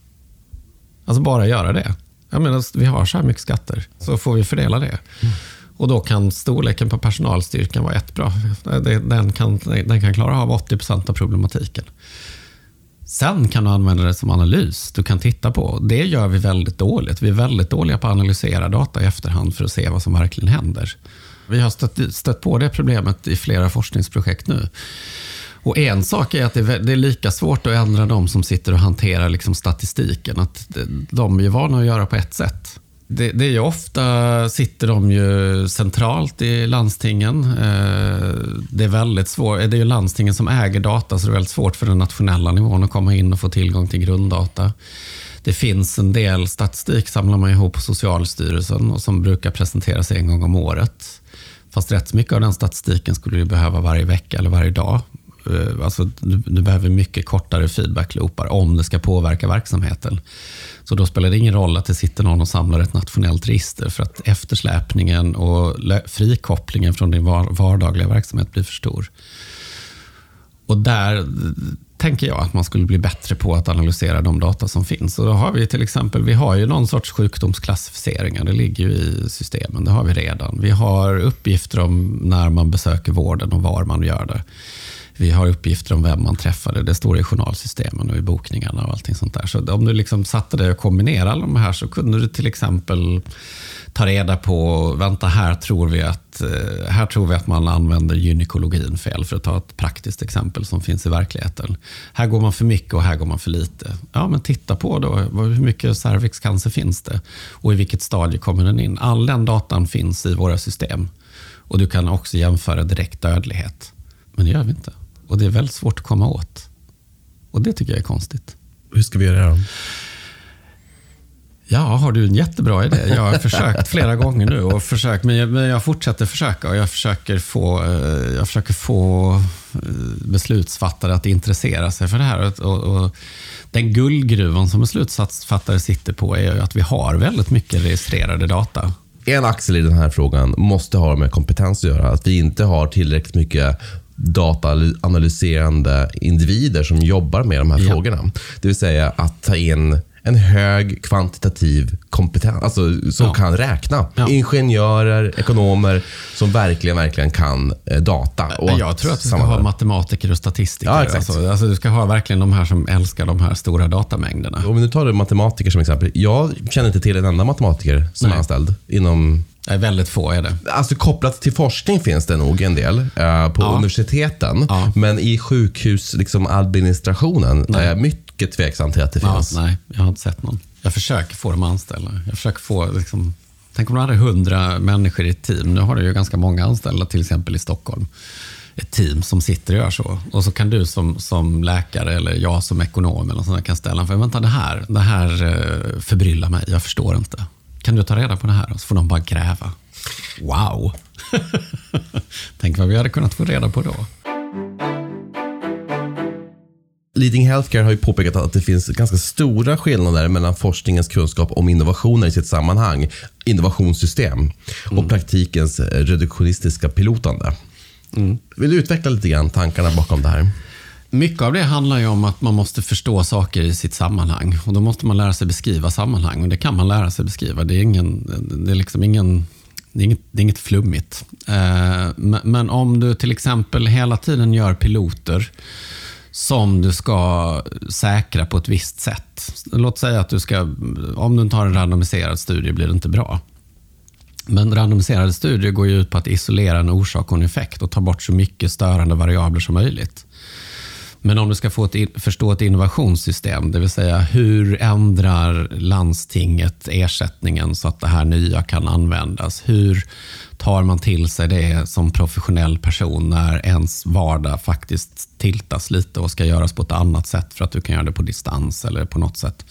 B: Alltså bara göra det. Jag menar, vi har så här mycket skatter, så får vi fördela det. Mm. Och då kan storleken på personalstyrkan vara ett bra. Den kan, den kan klara av 80 procent av problematiken. Sen kan du använda det som analys. Du kan titta på. Det gör vi väldigt dåligt. Vi är väldigt dåliga på att analysera data i efterhand för att se vad som verkligen händer. Vi har stött, stött på det problemet i flera forskningsprojekt nu. Och En sak är att det är, lika svårt att ändra de som sitter och hanterar liksom statistiken. Att de är vana att göra på ett sätt. Det, det, är ju ofta sitter de ju centralt i landstingen. Eh, det är väldigt svårt. Eh, det är ju landstingen som äger data, så det är väldigt svårt för den nationella nivån att komma in och få tillgång till grunddata. Det finns en del statistik samlar man ihop på Socialstyrelsen och som brukar presenteras en gång om året. Fast rätt mycket av den statistiken skulle du behöva varje vecka eller varje dag. Eh, alltså, du, du behöver mycket kortare feedback-loopar om det ska påverka verksamheten. Så då spelar det ingen roll att det sitter någon och samlar ett nationellt register för att eftersläpningen och frikopplingen från din vardagliga verksamhet blir för stor. Och där eh, tänker jag att man skulle bli bättre på att analysera de data som finns. Och då har vi till exempel, vi har ju någon sorts sjukdomsklassificeringar. Det ligger ju i systemen, det har vi redan. Vi har uppgifter om när man besöker vården och var man gör det. Vi har uppgifter om vem man träffade. Det står i journalsystemen och i bokningarna och allting sånt där. Så om du liksom satte dig och kombinerade alla de här så kunde du till exempel ta reda på, vänta här tror vi att, eh, här tror vi att man använder gynekologin fel, för att ta ett praktiskt exempel som finns i verkligheten. Här går man för mycket och här går man för lite. Ja, men titta på då, hur mycket cervixcancer finns det? Och i vilket stadie kommer den in? All den datan finns i våra system. Och du kan också jämföra direkt dödlighet. Men det gör vi inte. Och det är väldigt svårt att komma åt. Och det tycker jag är konstigt.
C: Hur ska vi göra det då?
B: Ja, har du en jättebra idé? Jag har försökt flera gånger nu, och försökt, men, jag, men jag fortsätter försöka. Och jag, försöker få, eh, jag försöker få eh, beslutsfattare att intressera sig för det här. Och, och den guldgruvan som beslutsfattare sitter på är att vi har väldigt mycket registrerade data.
C: en axel i den här frågan måste ha med kompetens att göra. Att vi inte har tillräckligt mycket dataanalyserande individer som jobbar med de här
B: Ja.
C: frågorna. Det vill säga att ta in en hög kvantitativ kompetens, alltså som
B: Ja.
C: kan räkna.
B: Ja.
C: Ingenjörer, ekonomer som verkligen, verkligen kan eh, data. och
B: jag tror att du ska ha matematiker och statistiker.
C: Ja, exakt.
B: Alltså, alltså, du ska ha verkligen de här som älskar de här stora datamängderna.
C: Om vi nu tar matematiker som exempel. Jag känner inte till en enda matematiker som
B: Nej.
C: är anställd inom
B: Nej, väldigt få är det.
C: Alltså kopplat till forskning finns det nog en del eh, på
B: Ja.
C: universiteten.
B: Ja.
C: Men i sjukhus, liksom administrationen,
B: Nej.
C: är jag mycket tveksam till att det
B: Ja,
C: finns.
B: nej, jag har inte sett någon. Jag försöker få dem anställda. Jag försöker få, liksom, tänk om du hade hundra människor i ett team. Nu har du ju ganska många anställda, till exempel i Stockholm. Ett team som sitter och gör så. Och så kan du som, som läkare eller jag som ekonom eller sånt kan ställa en fråga. Vänta, det här, det här eh, förbryllar mig. Jag förstår inte. Kan du ta reda på det här? Så får de bara gräva. Wow! Tänk vad vi hade kunnat få reda på då.
C: Leading Healthcare har ju påpekat att det finns ganska stora skillnader mellan forskningens kunskap om innovationer i sitt sammanhang, innovationssystem, och praktikens eh, reduktionistiska pilotande. Vill du utveckla lite grann tankarna bakom det här?
B: Mycket av det handlar ju om att man måste förstå saker i sitt sammanhang. Och Då måste man lära sig beskriva sammanhang. Och Det kan man lära sig beskriva. Det är, ingen, det är, liksom ingen, det är, inget, det är inget flummigt. Eh, men, men om du till exempel hela tiden gör piloter som du ska säkra på ett visst sätt. Låt säga att du ska, om du inte har en randomiserad studie blir det inte bra. Men randomiserade studier går ju ut på att isolera en orsak och en effekt och ta bort så mycket störande variabler som möjligt. Men om du ska få ett, förstå ett innovationssystem, det vill säga hur ändrar landstinget ersättningen så att det här nya kan användas? Hur tar man till sig det som professionell person när ens vardag faktiskt tiltas lite och ska göras på ett annat sätt för att du kan göra det på distans eller på något sätt?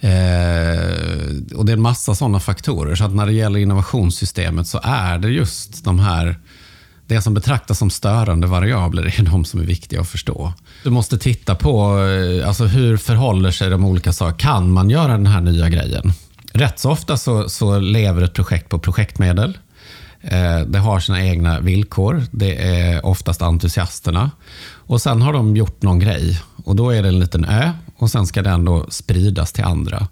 B: Eh, och Det är en massa sådana faktorer. Så att när det gäller innovationssystemet så är det just de här det som betraktas som störande variabler är de som är viktiga att förstå. Du måste titta på eh, alltså hur förhåller sig de olika sakerna. Kan man göra den här nya grejen? Rätt så ofta så, så lever ett projekt på projektmedel. Eh, det har sina egna villkor. Det är oftast entusiasterna. Och Sen har de gjort någon grej och då är det en liten ö och sen ska den då spridas till andra.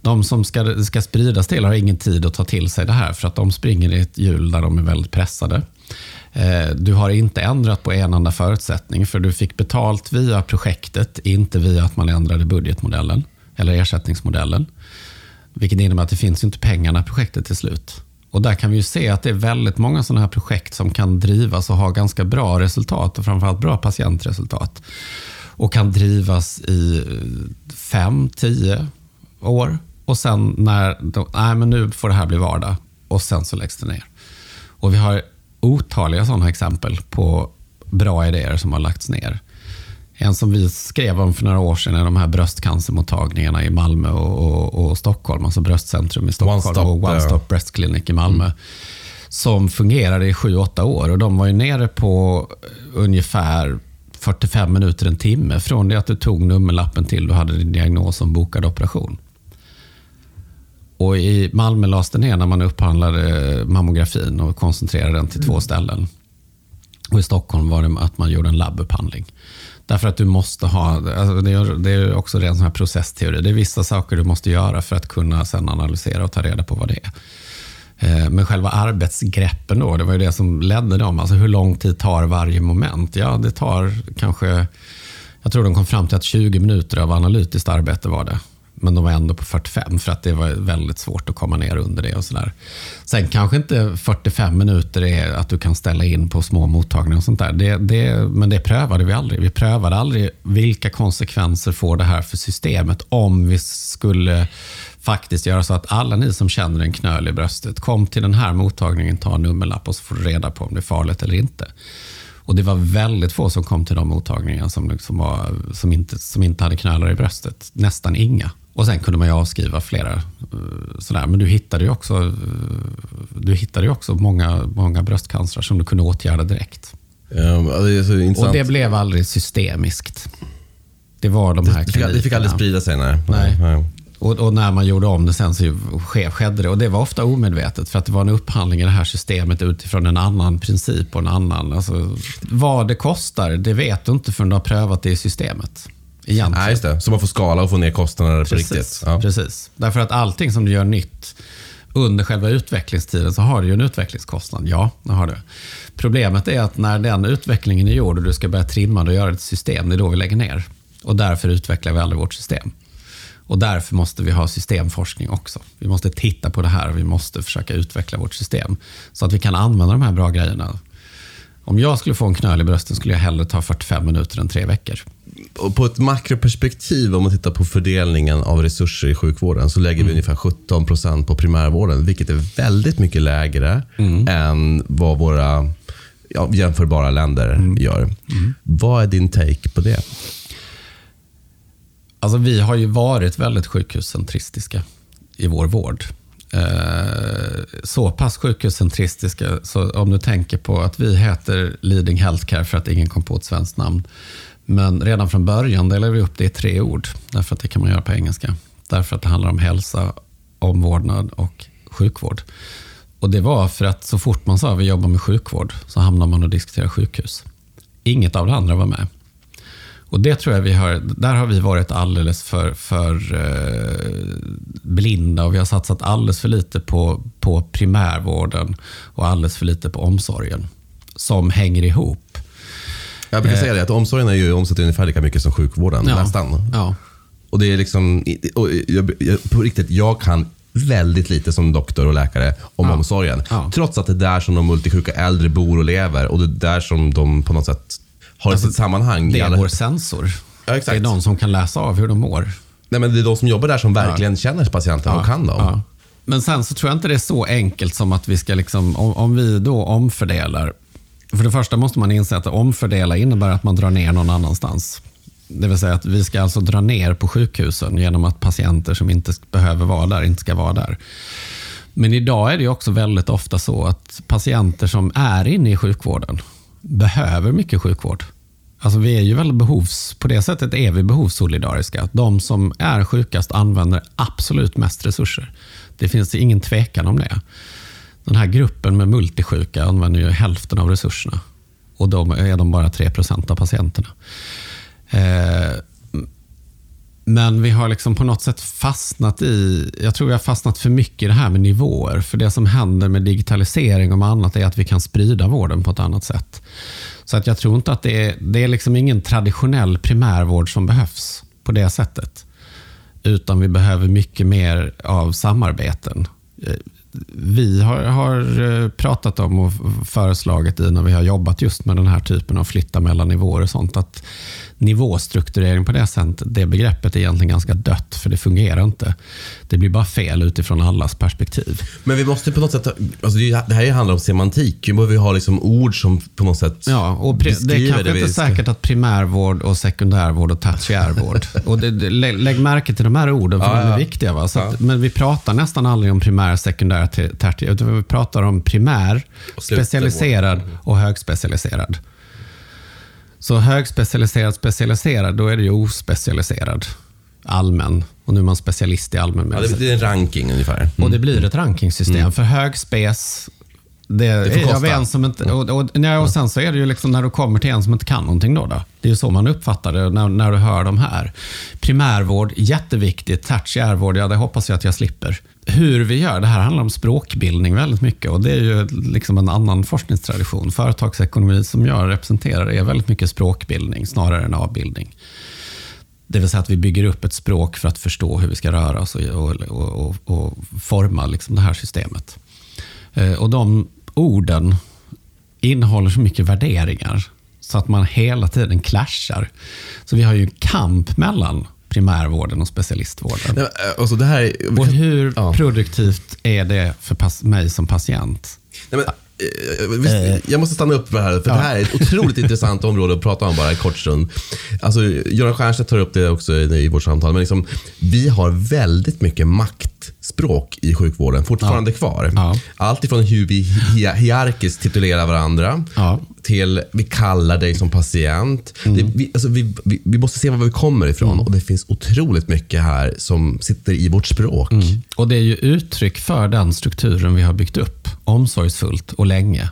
B: De som ska, ska spridas till har ingen tid att ta till sig det här för att de springer i ett hjul där de är väldigt pressade. Eh, du har inte ändrat på en enda förutsättning för du fick betalt via projektet, inte via att man ändrade budgetmodellen eller ersättningsmodellen. Vilket innebär att det finns inte pengar när projektet är slut. Och där kan vi ju se att det är väldigt många sådana här projekt som kan drivas och ha ganska bra resultat och framförallt bra patientresultat. Och kan drivas i eh, fem, tio år. Och sen när, de, nej men nu får det här bli vardag. Och sen så läggs det ner. Och vi har otaliga sådana exempel på bra idéer som har lagts ner. En som vi skrev om för några år sedan är de här bröstcancermottagningarna i Malmö och, och, och Stockholm. Alltså bröstcentrum i Stockholm
C: One
B: och One. Stop Breast Clinic i Malmö. Som fungerade i sju åtta år och de var ju nere på ungefär 45 minuter, en timme från det att du tog nummerlappen till du hade din diagnos om bokad operation. Och I Malmö lades det ner när man upphandlade mammografin och koncentrerade den till två ställen. Och I Stockholm var det att man gjorde en labbupphandling. Därför att du måste ha, alltså det, är, det är också en sån här processteori. Det är vissa saker du måste göra för att kunna sen analysera och ta reda på vad det är. Eh, Men själva arbetsgreppen då, det var ju det som ledde dem. Alltså hur lång tid tar varje moment? Ja, det tar kanske, jag tror de kom fram till att 20 minuter av analytiskt arbete var det. Men de var ändå på 45 för att det var väldigt svårt att komma ner under det. och sådär. Sen kanske inte 45 minuter är att du kan ställa in på små mottagningar och sånt där. Det, det, men det prövade vi aldrig. Vi prövade aldrig vilka konsekvenser får det här för systemet om vi skulle faktiskt göra så att alla ni som känner en knöl i bröstet, kom till den här mottagningen, ta en nummerlapp och så får du reda på om det är farligt eller inte. Och Det var väldigt få som kom till de mottagningarna som, liksom var, som, inte, som inte hade knölar i bröstet. Nästan inga. Och Sen kunde man ju avskriva flera. eh, Sådär. Men du hittade ju också, eh, du hittade ju också många, många bröstcancer som du kunde åtgärda direkt.
C: Ja, det är så intressant.
B: Och det blev aldrig systemiskt. Det var de här
C: det, fick, det fick aldrig sprida sig. Nej.
B: Nej. Och, och, när man gjorde om det sen så skedde det. Och det var ofta omedvetet för att det var en upphandling i det här systemet utifrån en annan princip och en annan. Alltså, vad det kostar, det vet du inte förrän du har prövat det i systemet.
C: Egentligen. Nej, just det. Så man får skala och få ner kostnaderna på riktigt.
B: Ja. Precis. Därför att allting som du gör nytt under själva utvecklingstiden så har du ju en utvecklingskostnad. Ja, det har du. Problemet är att när den utvecklingen är gjord och du ska börja trimma och göra ett system, det är då vi lägger ner. Och därför utvecklar vi aldrig vårt system. Och därför måste vi ha systemforskning också. Vi måste titta på det här och vi måste försöka utveckla vårt system. Så att vi kan använda de här bra grejerna. Om jag skulle få en knöl i brösten skulle jag hellre ta 45 minuter än tre veckor.
C: Och på ett makroperspektiv, om man tittar på fördelningen av resurser i sjukvården, så lägger vi mm. ungefär 17 procent på primärvården, vilket är väldigt mycket lägre mm. än vad våra ja, jämförbara länder mm. gör. Mm. Vad är din take på det?
B: Alltså, vi har ju varit väldigt sjukhuscentristiska i vår vård. Eh, så pass sjukhuscentristiska, så om du tänker på att vi heter Leading Healthcare för att ingen kom på ett svenskt namn. Men redan från början delade vi upp det i tre ord, därför att det kan man göra på engelska. Därför att det handlar om hälsa, omvårdnad och sjukvård. Och Det var för att så fort man sa att vi jobbar med sjukvård så hamnar man och diskuterar sjukhus. Inget av det andra var med. Och det tror jag vi har, där har vi varit alldeles för, för eh, blinda och vi har satsat alldeles för lite på, på primärvården och alldeles för lite på omsorgen som hänger ihop.
C: Jag brukar eh. säga det, att omsorgen är ju omsätter ungefär lika mycket som sjukvården, ja, nästan. Ja. Och det är liksom, och jag, på riktigt, jag kan väldigt lite som doktor och läkare om ja. omsorgen. Ja. Trots att det är där som de multisjuka äldre bor och lever och det är där som de på något sätt har alltså, sitt sammanhang.
B: Det är vår sensor. Ja, exakt. Det är de som kan läsa av hur de mår.
C: Nej, men det är de som jobbar där som verkligen känner patienten och kan dem.
B: Men sen så tror jag inte det är så enkelt som att vi ska, liksom, om, om vi då omfördelar. För det första måste man inse att omfördela innebär att man drar ner någon annanstans. Det vill säga att vi ska alltså dra ner på sjukhusen genom att patienter som inte behöver vara där inte ska vara där. Men idag är det också väldigt ofta så att patienter som är inne i sjukvården behöver mycket sjukvård. Alltså vi är ju väldigt behovs... På det sättet är vi behovssolidariska. De som är sjukast använder absolut mest resurser. Det finns ingen tvekan om det. Den här gruppen med multisjuka använder ju hälften av resurserna. Och då är de bara 3% av patienterna. Eh, men vi har liksom på något sätt fastnat i, jag tror vi har fastnat för mycket i det här med nivåer. För det som händer med digitalisering och med annat är att vi kan sprida vården på ett annat sätt. Så att jag tror inte att det är, det är liksom ingen traditionell primärvård som behövs på det sättet. Utan vi behöver mycket mer av samarbeten. Eh, vi har, har eh, pratat om och föreslagit i när vi har jobbat just med den här typen av flytta mellan nivåer och sånt, att nivåstrukturering på det sättet, det begreppet är egentligen ganska dött, för det fungerar inte. Det blir bara fel utifrån allas perspektiv.
C: Men vi måste på något sätt, alltså det här handlar om semantik. Vi behöver ha liksom ord som på något sätt
B: Ja, och det är kanske det inte ska... säkert att primärvård och sekundärvård och tertiärvård. och det, det, lägg märke till de här orden, för ja, de är ja. viktiga. Va? Så att, men vi pratar nästan aldrig om primär, sekundär, tertiär, utan vi pratar om primär, specialiserad och högspecialiserad. Så högspecialiserad, specialiserad, då är det ju ospecialiserad. Allmän. Och nu är man specialist i allmän
C: medicin. Ja, det är en ranking ungefär. Mm.
B: Och det blir ett rankingsystem. Mm. För högspec, det, det är jag en som inte, och, och, och, och sen så är det ju liksom när du kommer till en som inte kan någonting. Då, då. Det är ju så man uppfattar det när, när du hör de här. Primärvård, jätteviktigt. Tertiärvård, ja det hoppas jag att jag slipper hur vi gör. Det här handlar om språkbildning väldigt mycket och det är ju liksom en annan forskningstradition. Företagsekonomi som jag representerar är väldigt mycket språkbildning snarare än avbildning. Det vill säga att vi bygger upp ett språk för att förstå hur vi ska röra oss och, och, och, och forma liksom det här systemet. Eh, och de orden innehåller så mycket värderingar så att man hela tiden clashar. Så vi har ju en kamp mellan primärvården och specialistvården. Nej,
C: eh, alltså det här,
B: och hur ja. produktivt är det för mig som patient?
C: Nej, men, eh, eh. jag måste stanna upp här, för ja. det här är ett otroligt intressant område att prata om bara en kort stund. Alltså, Göran Stiernstedt tar upp det också i, i vårt samtal, men liksom, vi har väldigt mycket makt språk i sjukvården fortfarande kvar.
B: Ja.
C: Allt ifrån hur vi hi- hierarkiskt titulerar varandra
B: Ja.
C: till vi kallar dig som patient. Det, vi, alltså vi, vi, vi måste se var vi kommer ifrån och det finns otroligt mycket här som sitter i vårt språk.
B: Och det är ju uttryck för den strukturen vi har byggt upp omsorgsfullt och länge.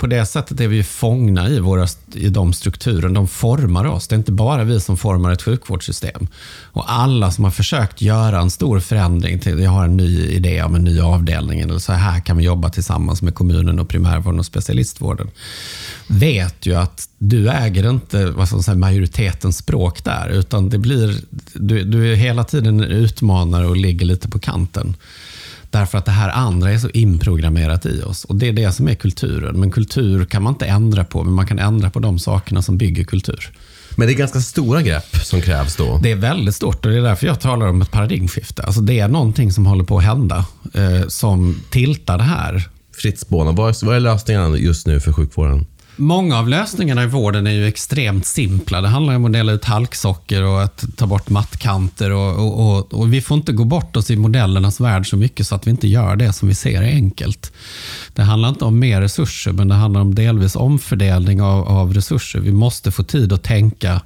B: På det sättet är vi fångna i, våra, i de strukturen. De formar oss. Det är inte bara vi som formar ett sjukvårdssystem. Och alla som har försökt göra en stor förändring till, jag har en ny idé om en ny avdelning, eller så här kan vi jobba tillsammans med kommunen och primärvården och specialistvården. Vet ju att du äger inte vad som säger, majoritetens språk där, utan det blir, du, du är hela tiden en utmanare och ligger lite på kanten. Därför att det här andra är så inprogrammerat i oss. Och Det är det som är kulturen. Men kultur kan man inte ändra på, men man kan ändra på de sakerna som bygger kultur.
C: Men det är ganska stora grepp som krävs då.
B: Det är väldigt stort och det är därför jag talar om ett paradigmskifte. Alltså det är någonting som håller på att hända eh, som tiltar det här.
C: Fritt spåna. Vad är, vad är lösningarna just nu för sjukvården?
B: Många av lösningarna i vården är ju extremt simpla. Det handlar om att dela ut halksocker och att ta bort mattkanter. Och, och, och, och vi får inte gå bort oss i modellernas värld så mycket så att vi inte gör det som vi ser är enkelt. Det handlar inte om mer resurser, men det handlar om delvis omfördelning av, av resurser. Vi måste få tid att tänka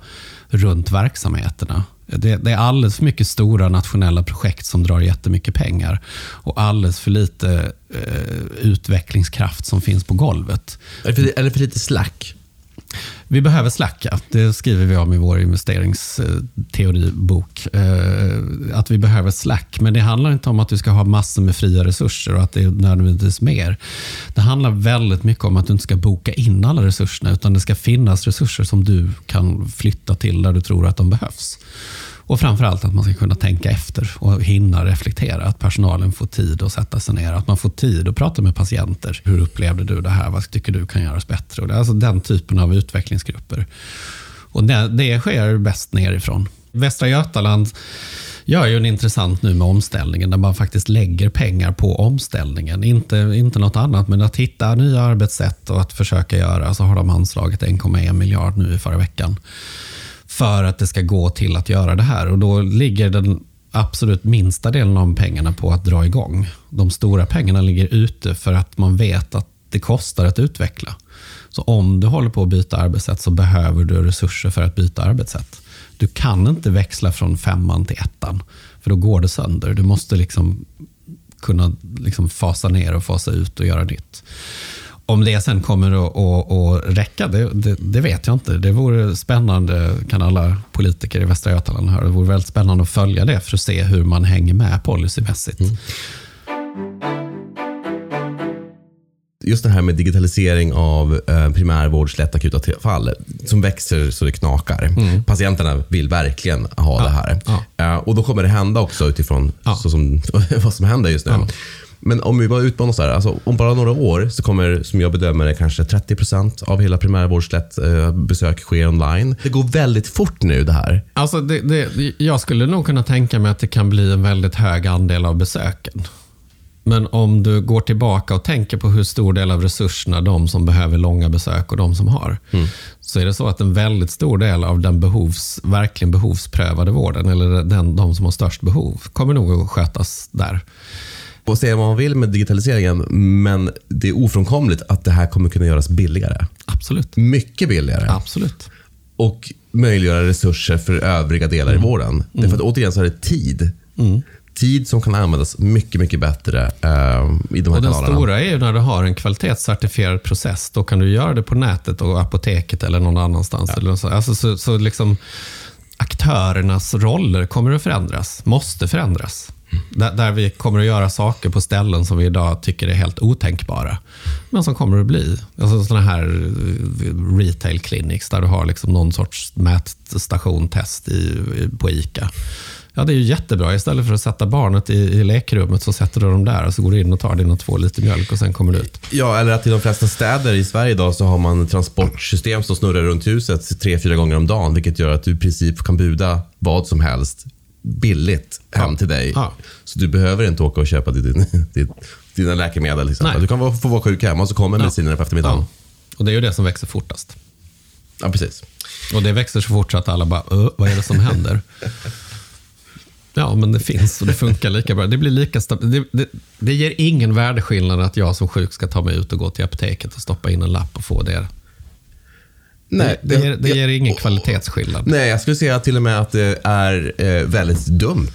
B: runt verksamheterna. Det, det är alldeles för mycket stora nationella projekt som drar jättemycket pengar och alldeles för lite eh, utvecklingskraft som finns på golvet.
C: Eller för, eller för lite slack?
B: Vi behöver slacka. Det skriver vi om i vår investeringsteoribok. Eh, att vi behöver slack. Men det handlar inte om att du ska ha massor med fria resurser och att det är nödvändigtvis mer. Det handlar väldigt mycket om att du inte ska boka in alla resurserna utan det ska finnas resurser som du kan flytta till där du tror att de behövs. Och framförallt att man ska kunna tänka efter och hinna reflektera. Att personalen får tid att sätta sig ner. Att man får tid att prata med patienter. Hur upplevde du det här? Vad tycker du kan göras bättre? Och det är alltså den typen av utvecklingsgrupper. Och det, det sker bäst nerifrån. Västra Götaland gör ju en intressant nu med omställningen där man faktiskt lägger pengar på omställningen. Inte, inte något annat, men att hitta nya arbetssätt och att försöka göra så har de anslagit 1,1 miljard nu i förra veckan för att det ska gå till att göra det här. Och Då ligger den absolut minsta delen av pengarna på att dra igång. De stora pengarna ligger ute för att man vet att det kostar att utveckla. Så om du håller på att byta arbetssätt så behöver du resurser för att byta arbetssätt. Du kan inte växla från femman till ettan, för då går det sönder. Du måste liksom kunna liksom fasa ner och fasa ut och göra nytt. Om det sen kommer att, att, att räcka, det, det, det, vet jag inte. Det vore spännande, kan alla politiker i Västra Götaland höra. Det vore väldigt spännande att följa det för att se hur man hänger med policymässigt. Mm.
C: Just det här med digitalisering av eh, primärvårds lätt akuta fall som växer så det knakar. Mm. Patienterna vill verkligen ha ja. det här. Ja. Eh, och Då kommer det hända också utifrån ja. så som, vad som händer just nu. Men om vi bara utmanar oss här, alltså, om bara några år så kommer, som jag bedömer det, kanske 30% av hela primärvårdslätt eh, besök ske online. Det går väldigt fort nu det här.
B: Alltså det, det, jag skulle nog kunna tänka mig att det kan bli en väldigt hög andel av besöken. Men om du går tillbaka och tänker på hur stor del av resurserna de som behöver långa besök och de som har. Mm. Så är det så att en väldigt stor del av den behovs, verkligen behovsprövade vården, eller den, de som har störst behov, kommer nog att skötas där
C: och säga vad man vill med digitaliseringen, men det är ofrånkomligt att det här kommer kunna göras billigare.
B: Absolut.
C: Mycket billigare.
B: Absolut.
C: Och möjliggöra resurser för övriga delar mm. i vården. Mm. Därför att återigen så är det tid. Mm. Tid som kan användas mycket, mycket bättre uh, i de här och
B: Den
C: kanalerna.
B: stora är ju när du har en kvalitetscertifierad process. Då kan du göra det på nätet och apoteket eller någon annanstans. Ja. Eller så. Alltså, så, så liksom, aktörernas roller kommer att förändras, måste förändras. Där, där, vi kommer att göra saker på ställen som vi idag tycker är helt otänkbara. Men som kommer att bli. Alltså sådana här eh, retail clinics där du har liksom någon sorts mätstation, test i, på ICA. Ja, det är ju jättebra. Istället för att sätta barnet i, i lekrummet så sätter du dem där och så går du in och tar dina två liter mjölk och sen kommer du ut.
C: Ja, eller att i de flesta städer i Sverige idag så har man transportsystem som snurrar runt huset tre, fyra gånger om dagen. Vilket gör att du i princip kan buda vad som helst billigt hem ja. till dig. Ja. Så du behöver inte åka och köpa din, din, dina läkemedel. Liksom. Du kan få vara sjuk hemma och så kommer medicinerna på eftermiddagen. Ja.
B: Och Det är ju det som växer fortast.
C: Ja, precis.
B: Och det växer så fort så att alla bara, vad är det som händer? Ja, men det finns och det funkar lika bra. Det, blir lika det, det, det ger ingen värdeskillnad att jag som sjuk ska ta mig ut och gå till apoteket och stoppa in en lapp och få det.
C: Nej,
B: det, ger, det
C: jag-
B: ger ingen kvalitetsskillnad.
C: Nej, jag skulle säga till och med att det är eh, väldigt dumt.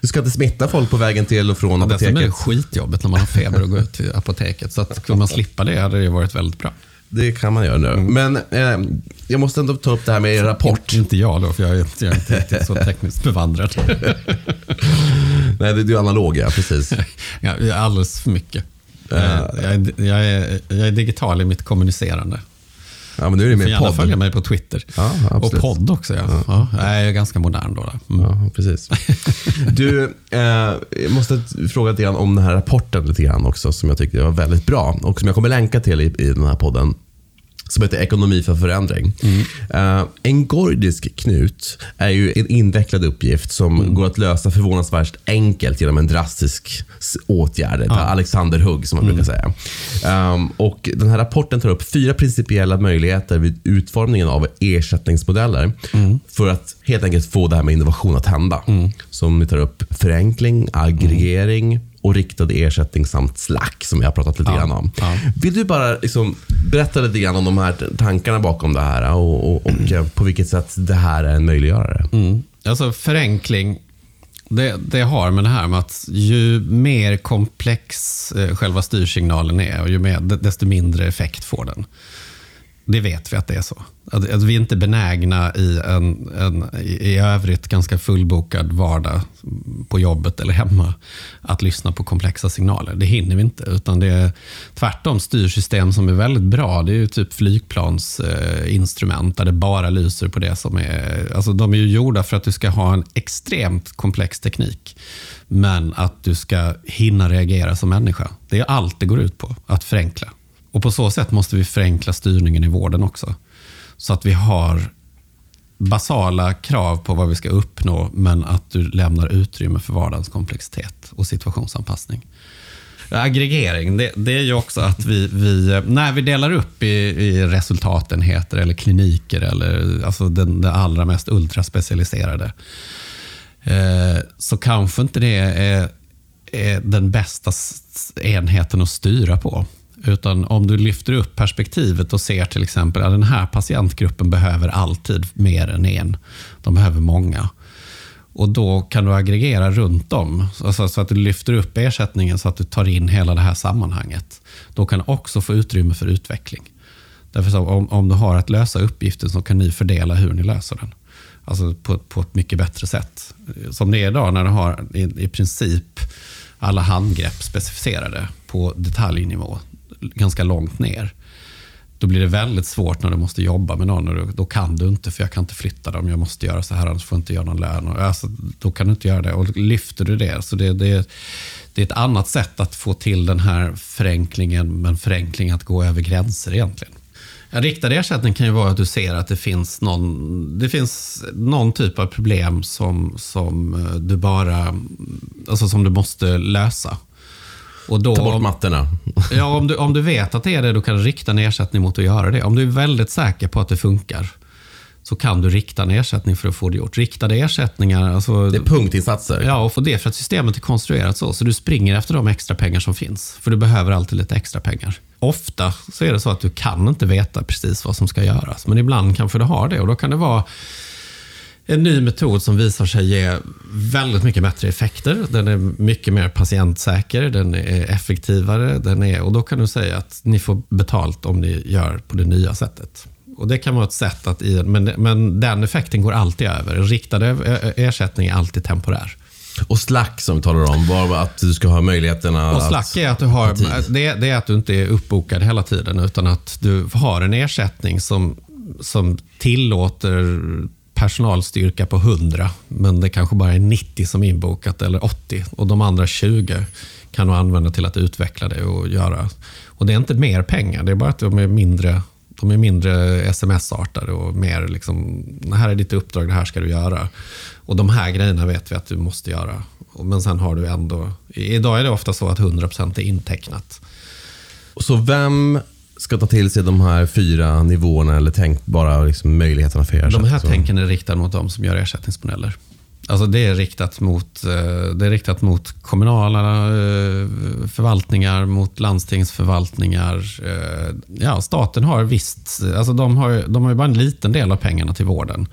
C: Du ska inte smitta folk på vägen till och från
B: Dessutom är det
C: apoteket.
B: skitjobbigt när man har feber och går ut till apoteket. Så att kunde man slippa det hade det varit väldigt bra.
C: Det kan man göra nu.
B: Mm.
C: Men eh, jag måste ändå ta upp det här med er rapport.
B: Inte jag då, för jag är inte, jag är inte riktigt så tekniskt bevandrad.
C: Nej, det, du är analog, ja. Precis.
B: Jag är alldeles för mycket. Eh, Jag är, jag, är, jag är digital i mitt kommunicerande.
C: Ja, men nu är det mer
B: gärna
C: podd.
B: följa mig på Twitter.
C: Ja,
B: och podd också. Ja. Ja. jag är ganska modern då. Mm.
C: Ja, precis. Du, eh, måste fråga lite grann om den här rapporten lite grann också, som jag tyckte var väldigt bra och som jag kommer länka till i, i den här podden. Som heter Ekonomi för förändring. Eh, en gordisk knut är ju en invecklad uppgift som går att lösa förvånansvärt enkelt genom en drastisk åtgärd. Ett Alexanderhugg som man brukar säga. Ehm, och den här rapporten tar upp fyra principiella möjligheter vid utformningen av ersättningsmodeller för att helt enkelt få det här med innovation att hända. Som ni tar upp förenkling, aggregering och riktad ersättning samt slack som jag har pratat lite
B: Ja,
C: grann om.
B: ja.
C: Vill du bara liksom berätta lite grann om de här tankarna bakom det här och, och, och eh, på vilket sätt det här är en möjliggörare?
B: Mm. Alltså förenkling, det, det har med det här med att ju mer komplex eh, själva styrsignalen är och ju mer, desto mindre effekt får den. Det vet vi att det är så. Att, att vi är inte benägna i en, en i övrigt ganska fullbokad vardag på jobbet eller hemma att lyssna på komplexa signaler. Det hinner vi inte. Utan det är tvärtom styrsystem som är väldigt bra. Det är ju typ flygplansinstrument eh, där det bara lyser på det som är... Alltså de är ju gjorda för att du ska ha en extremt komplex teknik. Men att du ska hinna reagera som människa. Det är allt det går ut på, att förenkla. Och på så sätt måste vi förenkla styrningen i vården också. Så att vi har basala krav på vad vi ska uppnå, men att du lämnar utrymme för vardagens komplexitet och situationsanpassning. Aggregering, det, det är ju också att vi, vi när vi delar upp i, i resultatenheter eller kliniker, eller alltså den, det allra mest ultraspecialiserade, eh, så kanske inte det är, är den bästa enheten att styra på. Utan om du lyfter upp perspektivet och ser till exempel att den här patientgruppen behöver alltid mer än en. De behöver många. Och då kan du aggregera runt dem. alltså så att du lyfter upp ersättningen så att du tar in hela det här sammanhanget. Då kan du också få utrymme för utveckling. Därför så om, om du har att lösa uppgiften så kan ni fördela hur ni löser den. Alltså på, på ett mycket bättre sätt. Som det är idag när du har i, i princip alla handgrepp specificerade på detaljnivå, ganska långt ner. Då blir det väldigt svårt när du måste jobba med någon. Och då, då kan du inte, för jag kan inte flytta dem. Jag måste göra så här, annars får jag inte göra någon lön. Och, alltså, då kan du inte göra det. Och lyfter du det, så det, det, det är ett annat sätt att få till den här förenklingen, men förenkling att gå över gränser egentligen. En riktad ersättning kan ju vara att du ser att det finns någon, det finns någon typ av problem som, som eh, du bara alltså som du måste lösa. Och då,
C: Ta bort mattorna.
B: Ja, om du, om du vet att det är det, då kan du rikta en ersättning mot att göra det. Om du är väldigt säker på att det funkar, så kan du rikta en ersättning för att få det gjort. Riktade ersättningar, alltså,
C: Det är punktinsatser.
B: ja, och för det för att systemet är konstruerat så. Så du springer efter de extra pengar som finns. För du behöver alltid lite extra pengar. Ofta så är det så att du kan inte veta precis vad som ska göras. Men ibland kanske du har det och då kan det vara en ny metod som visar sig ge väldigt mycket bättre effekter. Den är mycket mer patientsäker, den är effektivare. Den är, och då kan du säga att ni får betalt om ni gör på det nya sättet. Och Det kan vara ett sätt att... I, men, men den effekten går alltid över. En riktad ersättning är alltid temporär.
C: Och slack som vi talar om, var att du ska ha möjligheterna
B: Och slack är att du har, det, det är att du inte är uppbokad hela tiden, utan att du har en ersättning som, som tillåter personalstyrka på 100, men det kanske bara är 90 som är inbokat, eller 80. Och de andra 20 kan du använda till att utveckla det och göra. Och det är inte mer pengar, det är bara att de är mindre de är mindre sms-artade och mer liksom, här är ditt uppdrag, det här ska du göra. Och de här grejerna vet vi att du måste göra. Men sen har du ändå, idag är det ofta så att 100% är intecknat.
C: Så vem ska ta till sig de här fyra nivåerna eller tänkbara liksom möjligheterna för
B: De här
C: ersättning?
B: Tänken är riktade mot de som gör ersättningsmodeller. Alltså det är riktat mot, eh, det är riktat mot kommunala eh, förvaltningar, mot landstingsförvaltningar. Eh, Ja, staten har visst, alltså de har, de har ju bara en liten del av pengarna till vården.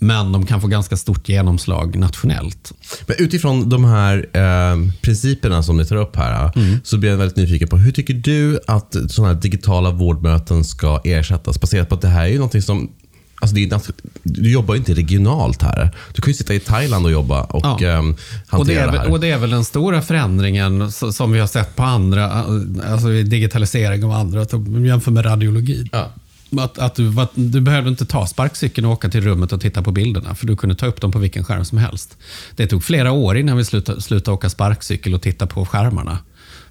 B: Men de kan få ganska stort genomslag nationellt.
C: Men utifrån de här eh, principerna som ni tar upp här, så blir jag väldigt nyfiken på hur tycker du att sådana här digitala vårdmöten ska ersättas? Baserat på att det här är ju någonting som Alltså det är, du jobbar ju inte regionalt här. Du kan ju sitta i Thailand och jobba och
B: Ja.
C: ehm,
B: Och det,
C: hantera
B: är,
C: det, här.
B: och det är väl den stora förändringen som vi har sett på andra, alltså i digitalisering av andra, jämför med radiologi.
C: Ja.
B: Att, att du, att du behövde inte ta sparkcykeln och åka till rummet och titta på bilderna, för du kunde ta upp dem på vilken skärm som helst. Det tog flera år innan vi slutade, slutade åka sparkcykel och titta på skärmarna.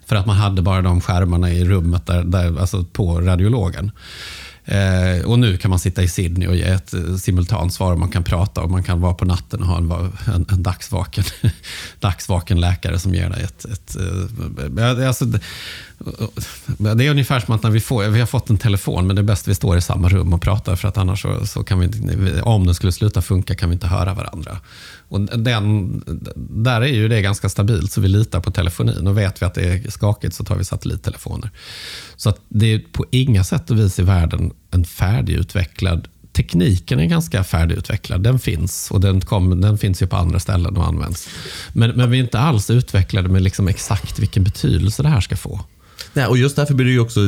B: För att man hade bara de skärmarna i rummet, där, där, alltså på radiologen. Eh, och nu kan man sitta i Sydney och ge ett eh, simultant svar. Man kan prata och man kan vara på natten och ha en, en, en dagsvaken, dagsvaken läkare som ger dig ett... ett eh, det är alltså, det, det är ungefär som att när vi, får, vi har fått en telefon, men det är bäst vi står i samma rum och pratar, för att annars så, så kan vi om den skulle sluta funka kan vi inte höra varandra. Och den, där är ju det ganska stabilt, så vi litar på telefonin. Och vet vi att det är skakigt så tar vi satellittelefoner. Så att det är på inga sätt och vis i världen en färdigutvecklad Tekniken är ganska färdigutvecklad. Den finns och den, kom, den finns ju på andra ställen och används. Men, men vi är inte alls utvecklade med liksom exakt vilken betydelse det här ska få.
C: Nej, och just därför blir det ju också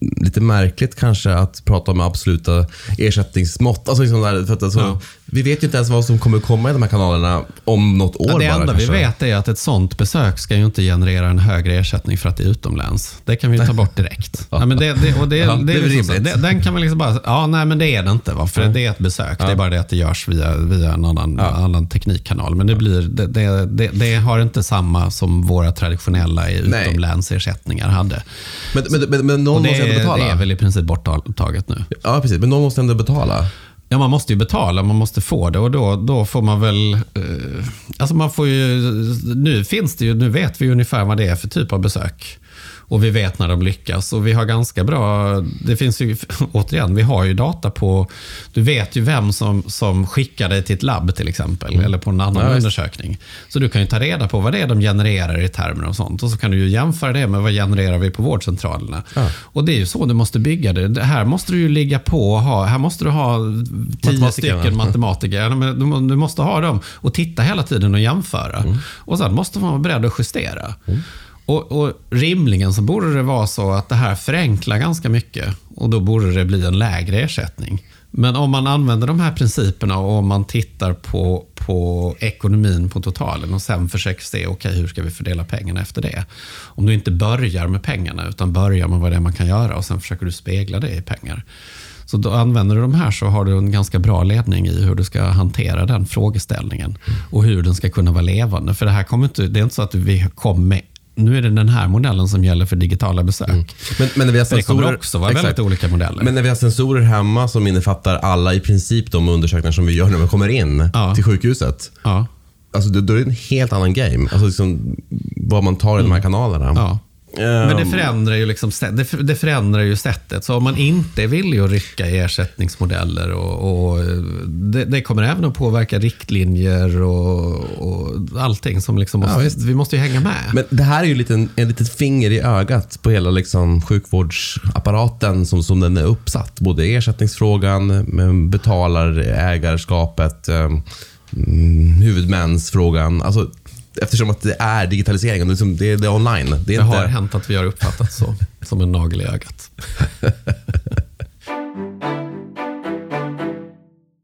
C: lite märkligt kanske att prata om absoluta ersättningsmått. Alltså liksom där, för att alltså,
B: Ja.
C: Vi vet ju inte ens vad som kommer komma i de här kanalerna om något år
B: Ja, det
C: bara.
B: enda
C: kanske.
B: vi vet är att ett sånt besök ska ju inte generera en högre ersättning för att det är utomlands. Det kan vi ta bort direkt. ja. men det, det, och det,
C: Ja,
B: det,
C: det är väl
B: liksom. Det, den kan man liksom bara, ja nej men det är det inte. Va? För det är ett besök. Det är bara det att det görs via, via en annan, annan teknikkanal. Men det, blir, det, har inte samma som våra traditionella utomlänsersättningar hade.
C: Men, men, men, men någon måste ändå betala.
B: det är väl i princip borttaget nu.
C: Ja, precis. Men någon måste ändå betala.
B: Ja, man måste ju betala, man måste få det och då, då får man väl... Eh, alltså man får ju... Nu finns det ju, nu vet vi ungefär vad det är för typ av besök. Och vi vet när de lyckas och vi har ganska bra... Det finns ju, återigen, vi har ju data på... Du vet ju vem som, som skickar dig till ett labb till exempel, eller på en annan
C: Mm. Ja,
B: undersökning. Så du kan ju ta reda på vad det är de genererar i termer och sånt. Och så kan du ju jämföra det med vad genererar vi på vårdcentralerna. Och det är ju så du måste bygga det. det. Här måste du ju ligga på och ha, här måste du ha tio stycken
C: va?
B: matematiker. Ja, Du, du måste ha dem och titta hela tiden och jämföra.
C: Mm.
B: Och sen måste man vara beredd att justera. Och, och rimligen så borde det vara så att det här förenklar ganska mycket och då borde det bli en lägre ersättning. Men om man använder de här principerna och om man tittar på, på ekonomin på totalen och sen försöker se, okay, hur ska vi fördela pengarna efter det? Om du inte börjar med pengarna utan börjar med vad det är man kan göra och sen försöker du spegla det i pengar. Så då använder du de här så har du en ganska bra ledning i hur du ska hantera den frågeställningen och hur den ska kunna vara levande. För det här kommer inte, det är inte så att vi kommer med nu är det den här modellen som gäller för digitala besök.
C: Men, men när vi har
B: För det kommer
C: sensorer,
B: också vara
C: Exakt.
B: väldigt olika modeller.
C: Men när vi har sensorer hemma som innefattar alla i princip de undersökningar som vi gör när vi kommer in
B: Ja.
C: till sjukhuset.
B: ja,
C: Alltså, då, då är det en helt annan game. Alltså, liksom, vad man tar i de här kanalerna.
B: Mm. ja.
C: Ehm,
B: Men det förändrar, ju liksom, det för- det förändrar ju sättet. Så om man inte villig att rycka i ersättningsmodeller och, och det, det kommer även att påverka riktlinjer och, och allting som liksom måste,
C: visst.
B: vi måste ju hänga med.
C: Men det här är ju lite en, litet finger i ögat på hela liksom sjukvårdsapparaten som, som den är uppsatt. Både ersättningsfrågan, med betalar-ägarskapet, eh, mm, huvudmänsfrågan. Alltså, eftersom att det är digitaliseringen, det är, liksom, det är, det är online. Det är
B: Det
C: inte,
B: har hänt att vi har uppfattat så, som en nagel i ögat.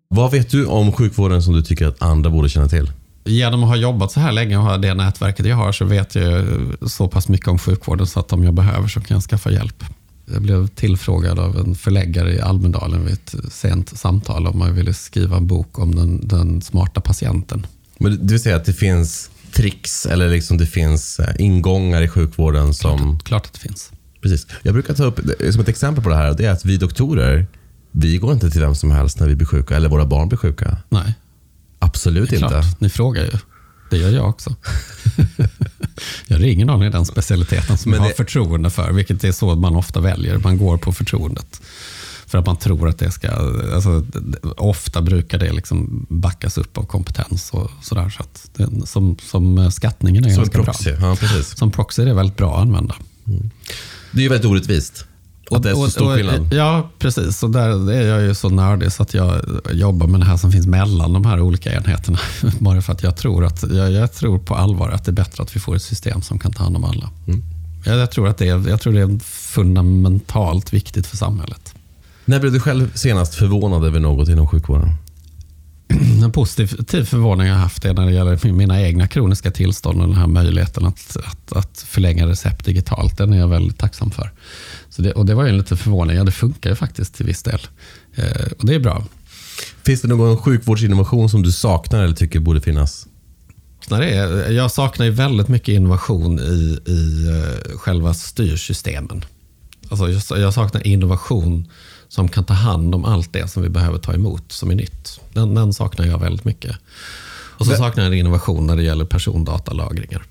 C: Vad vet du om sjukvården som du tycker att andra borde känna till?
B: Genom att ha jobbat så här länge och ha det nätverket jag har så vet jag så pass mycket om sjukvården så att om jag behöver så kan jag skaffa hjälp. Jag blev tillfrågad av en förläggare i Almedalen vid ett sent samtal om man ville skriva en bok om den, den smarta patienten.
C: Men det vill säga att det finns tricks eller liksom det finns eh, ingångar i sjukvården som...
B: Klart att det finns.
C: Precis. Jag brukar ta upp som ett exempel på det här. Det är att vi doktorer, vi går inte till vem som helst när vi blir sjuka eller våra barn blir sjuka.
B: Nej,
C: Absolut
B: klart.
C: inte.
B: Ni frågar ju. Det gör jag också. jag ringer någon i den specialiteten som
C: Men
B: jag har
C: det-
B: förtroende för, vilket är så man ofta väljer. Man går på förtroendet. För att man tror att det ska, alltså, ofta brukar det liksom backas upp av kompetens och sådär. Så att det, som, som skattningen är
C: Som
B: ganska
C: proxy.
B: bra.
C: Ja, precis.
B: Som proxy är det väldigt bra att använda.
C: Det är ju väldigt orättvist. Att det är så stor skillnad.
B: Ja, precis. Och där är jag ju så nördig så att jag jobbar med det här som finns mellan de här olika enheterna. Bara för att jag tror, att, jag, jag tror på allvar att det är bättre att vi får ett system som kan ta hand om alla.
C: Mm.
B: Jag, jag, tror att det är, jag tror det är fundamentalt viktigt för samhället.
C: När blev du själv senast förvånad över något inom sjukvården?
B: En positiv förvåning jag haft är när det gäller mina egna kroniska tillstånd och den här möjligheten att, att, att förlänga recept digitalt. Den är jag väldigt tacksam för. Så det, och det var ju en liten förvåning. Ja, det funkar ju faktiskt till viss del. Eh, och det är bra.
C: Finns det någon sjukvårdsinnovation som du saknar eller tycker borde finnas?
B: är, jag saknar ju väldigt mycket innovation i, i eh, själva styrsystemen. Alltså jag, jag saknar innovation som kan ta hand om allt det som vi behöver ta emot som är nytt. Den, den saknar jag väldigt mycket. Och så
C: Men-
B: saknar jag innovation när det gäller persondatalagringar.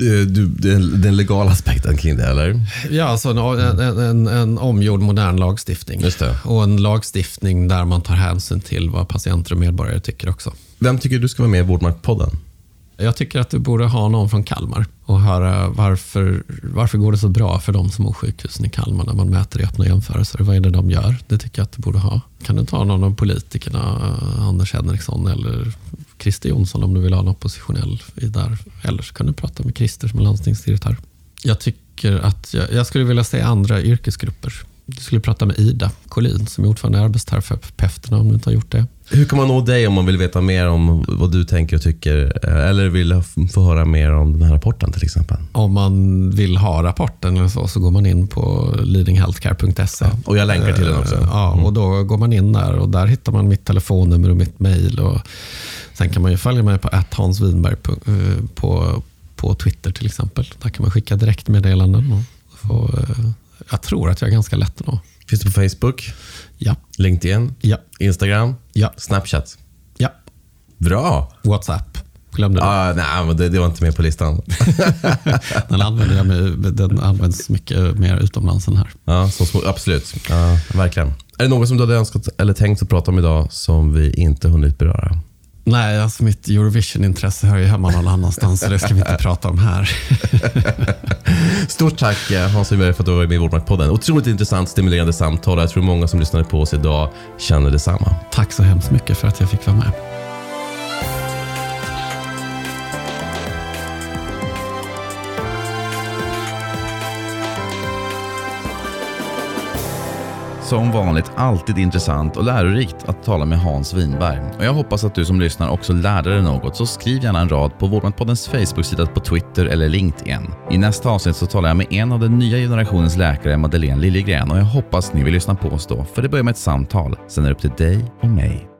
C: Eh, Du, den, den legala aspekten kring det, eller?
B: Ja, alltså en, en, en, en omgjord modern lagstiftning. Och en lagstiftning där man tar hänsyn till vad patienter och medborgare tycker också.
C: Vem tycker du ska vara med i Vårdmaktpodden?
B: Jag tycker att du borde ha någon från Kalmar och höra varför, varför går det så bra för de små sjukhusen i Kalmar när man mäter i öppna jämförelser. Vad är det de gör? Det tycker jag att du borde ha. Kan du ta någon av politikerna, Anders Henriksson eller Christer Jonsson om du vill ha en oppositionell i där. Eller så kan du prata med Christer som är landstingsdirektör. Jag tycker att jag, jag skulle vilja se andra yrkesgrupper. Du skulle prata med Ida Collin som är ordförande i arbetsterapeuterna om du inte har gjort det.
C: Hur kan man nå dig om man vill veta mer om vad du tänker och tycker? Eller vill få höra mer om den här rapporten till exempel?
B: Om man vill ha rapporten eller så, så går man in på leadinghealthcare.se.
C: Och jag länkar till den också.
B: Eh, Ja, och då går man in där och där hittar man mitt telefonnummer och mitt mejl. och Sen kan man ju följa mig på Hans Winberg på, eh, på, på Twitter till exempel. Där kan man skicka direktmeddelanden. Och få, eh, jag tror att jag är ganska lätt att nå.
C: Finns det på Facebook,
B: Ja,
C: LinkedIn,
B: ja,
C: Instagram,
B: ja,
C: Snapchat?
B: ja.
C: Bra!
B: WhatsApp. Glömde du?
C: Ah, nej, men det, det var inte med på listan.
B: Den, använder jag med, den används mycket mer utomlands än här.
C: Ja, så små, absolut. Ja, verkligen. Är det något som du hade önskat eller tänkt att prata om idag som vi inte hunnit beröra?
B: Nej, alltså mitt Eurovision-intresse hör ju hemma någon annanstans, så det ska vi inte prata om här.
C: Stort tack eh, Hans Wiberg för att du var med i Vårdmaktpodden. Otroligt intressant, stimulerande samtal. Jag tror många som lyssnade på oss idag känner detsamma.
B: Tack så hemskt mycket för att jag fick vara med.
A: Som vanligt alltid intressant och lärorikt att tala med Hans Winberg. Och jag hoppas att du som lyssnar också lärde dig något, så skriv gärna en rad på Vårdmatpoddens Facebook-sida på Twitter eller LinkedIn. I nästa avsnitt så talar jag med en av den nya generationens läkare, Madeleine Liljegren, och jag hoppas ni vill lyssna på oss då, för det börjar med ett samtal. Sen är det upp till dig och mig.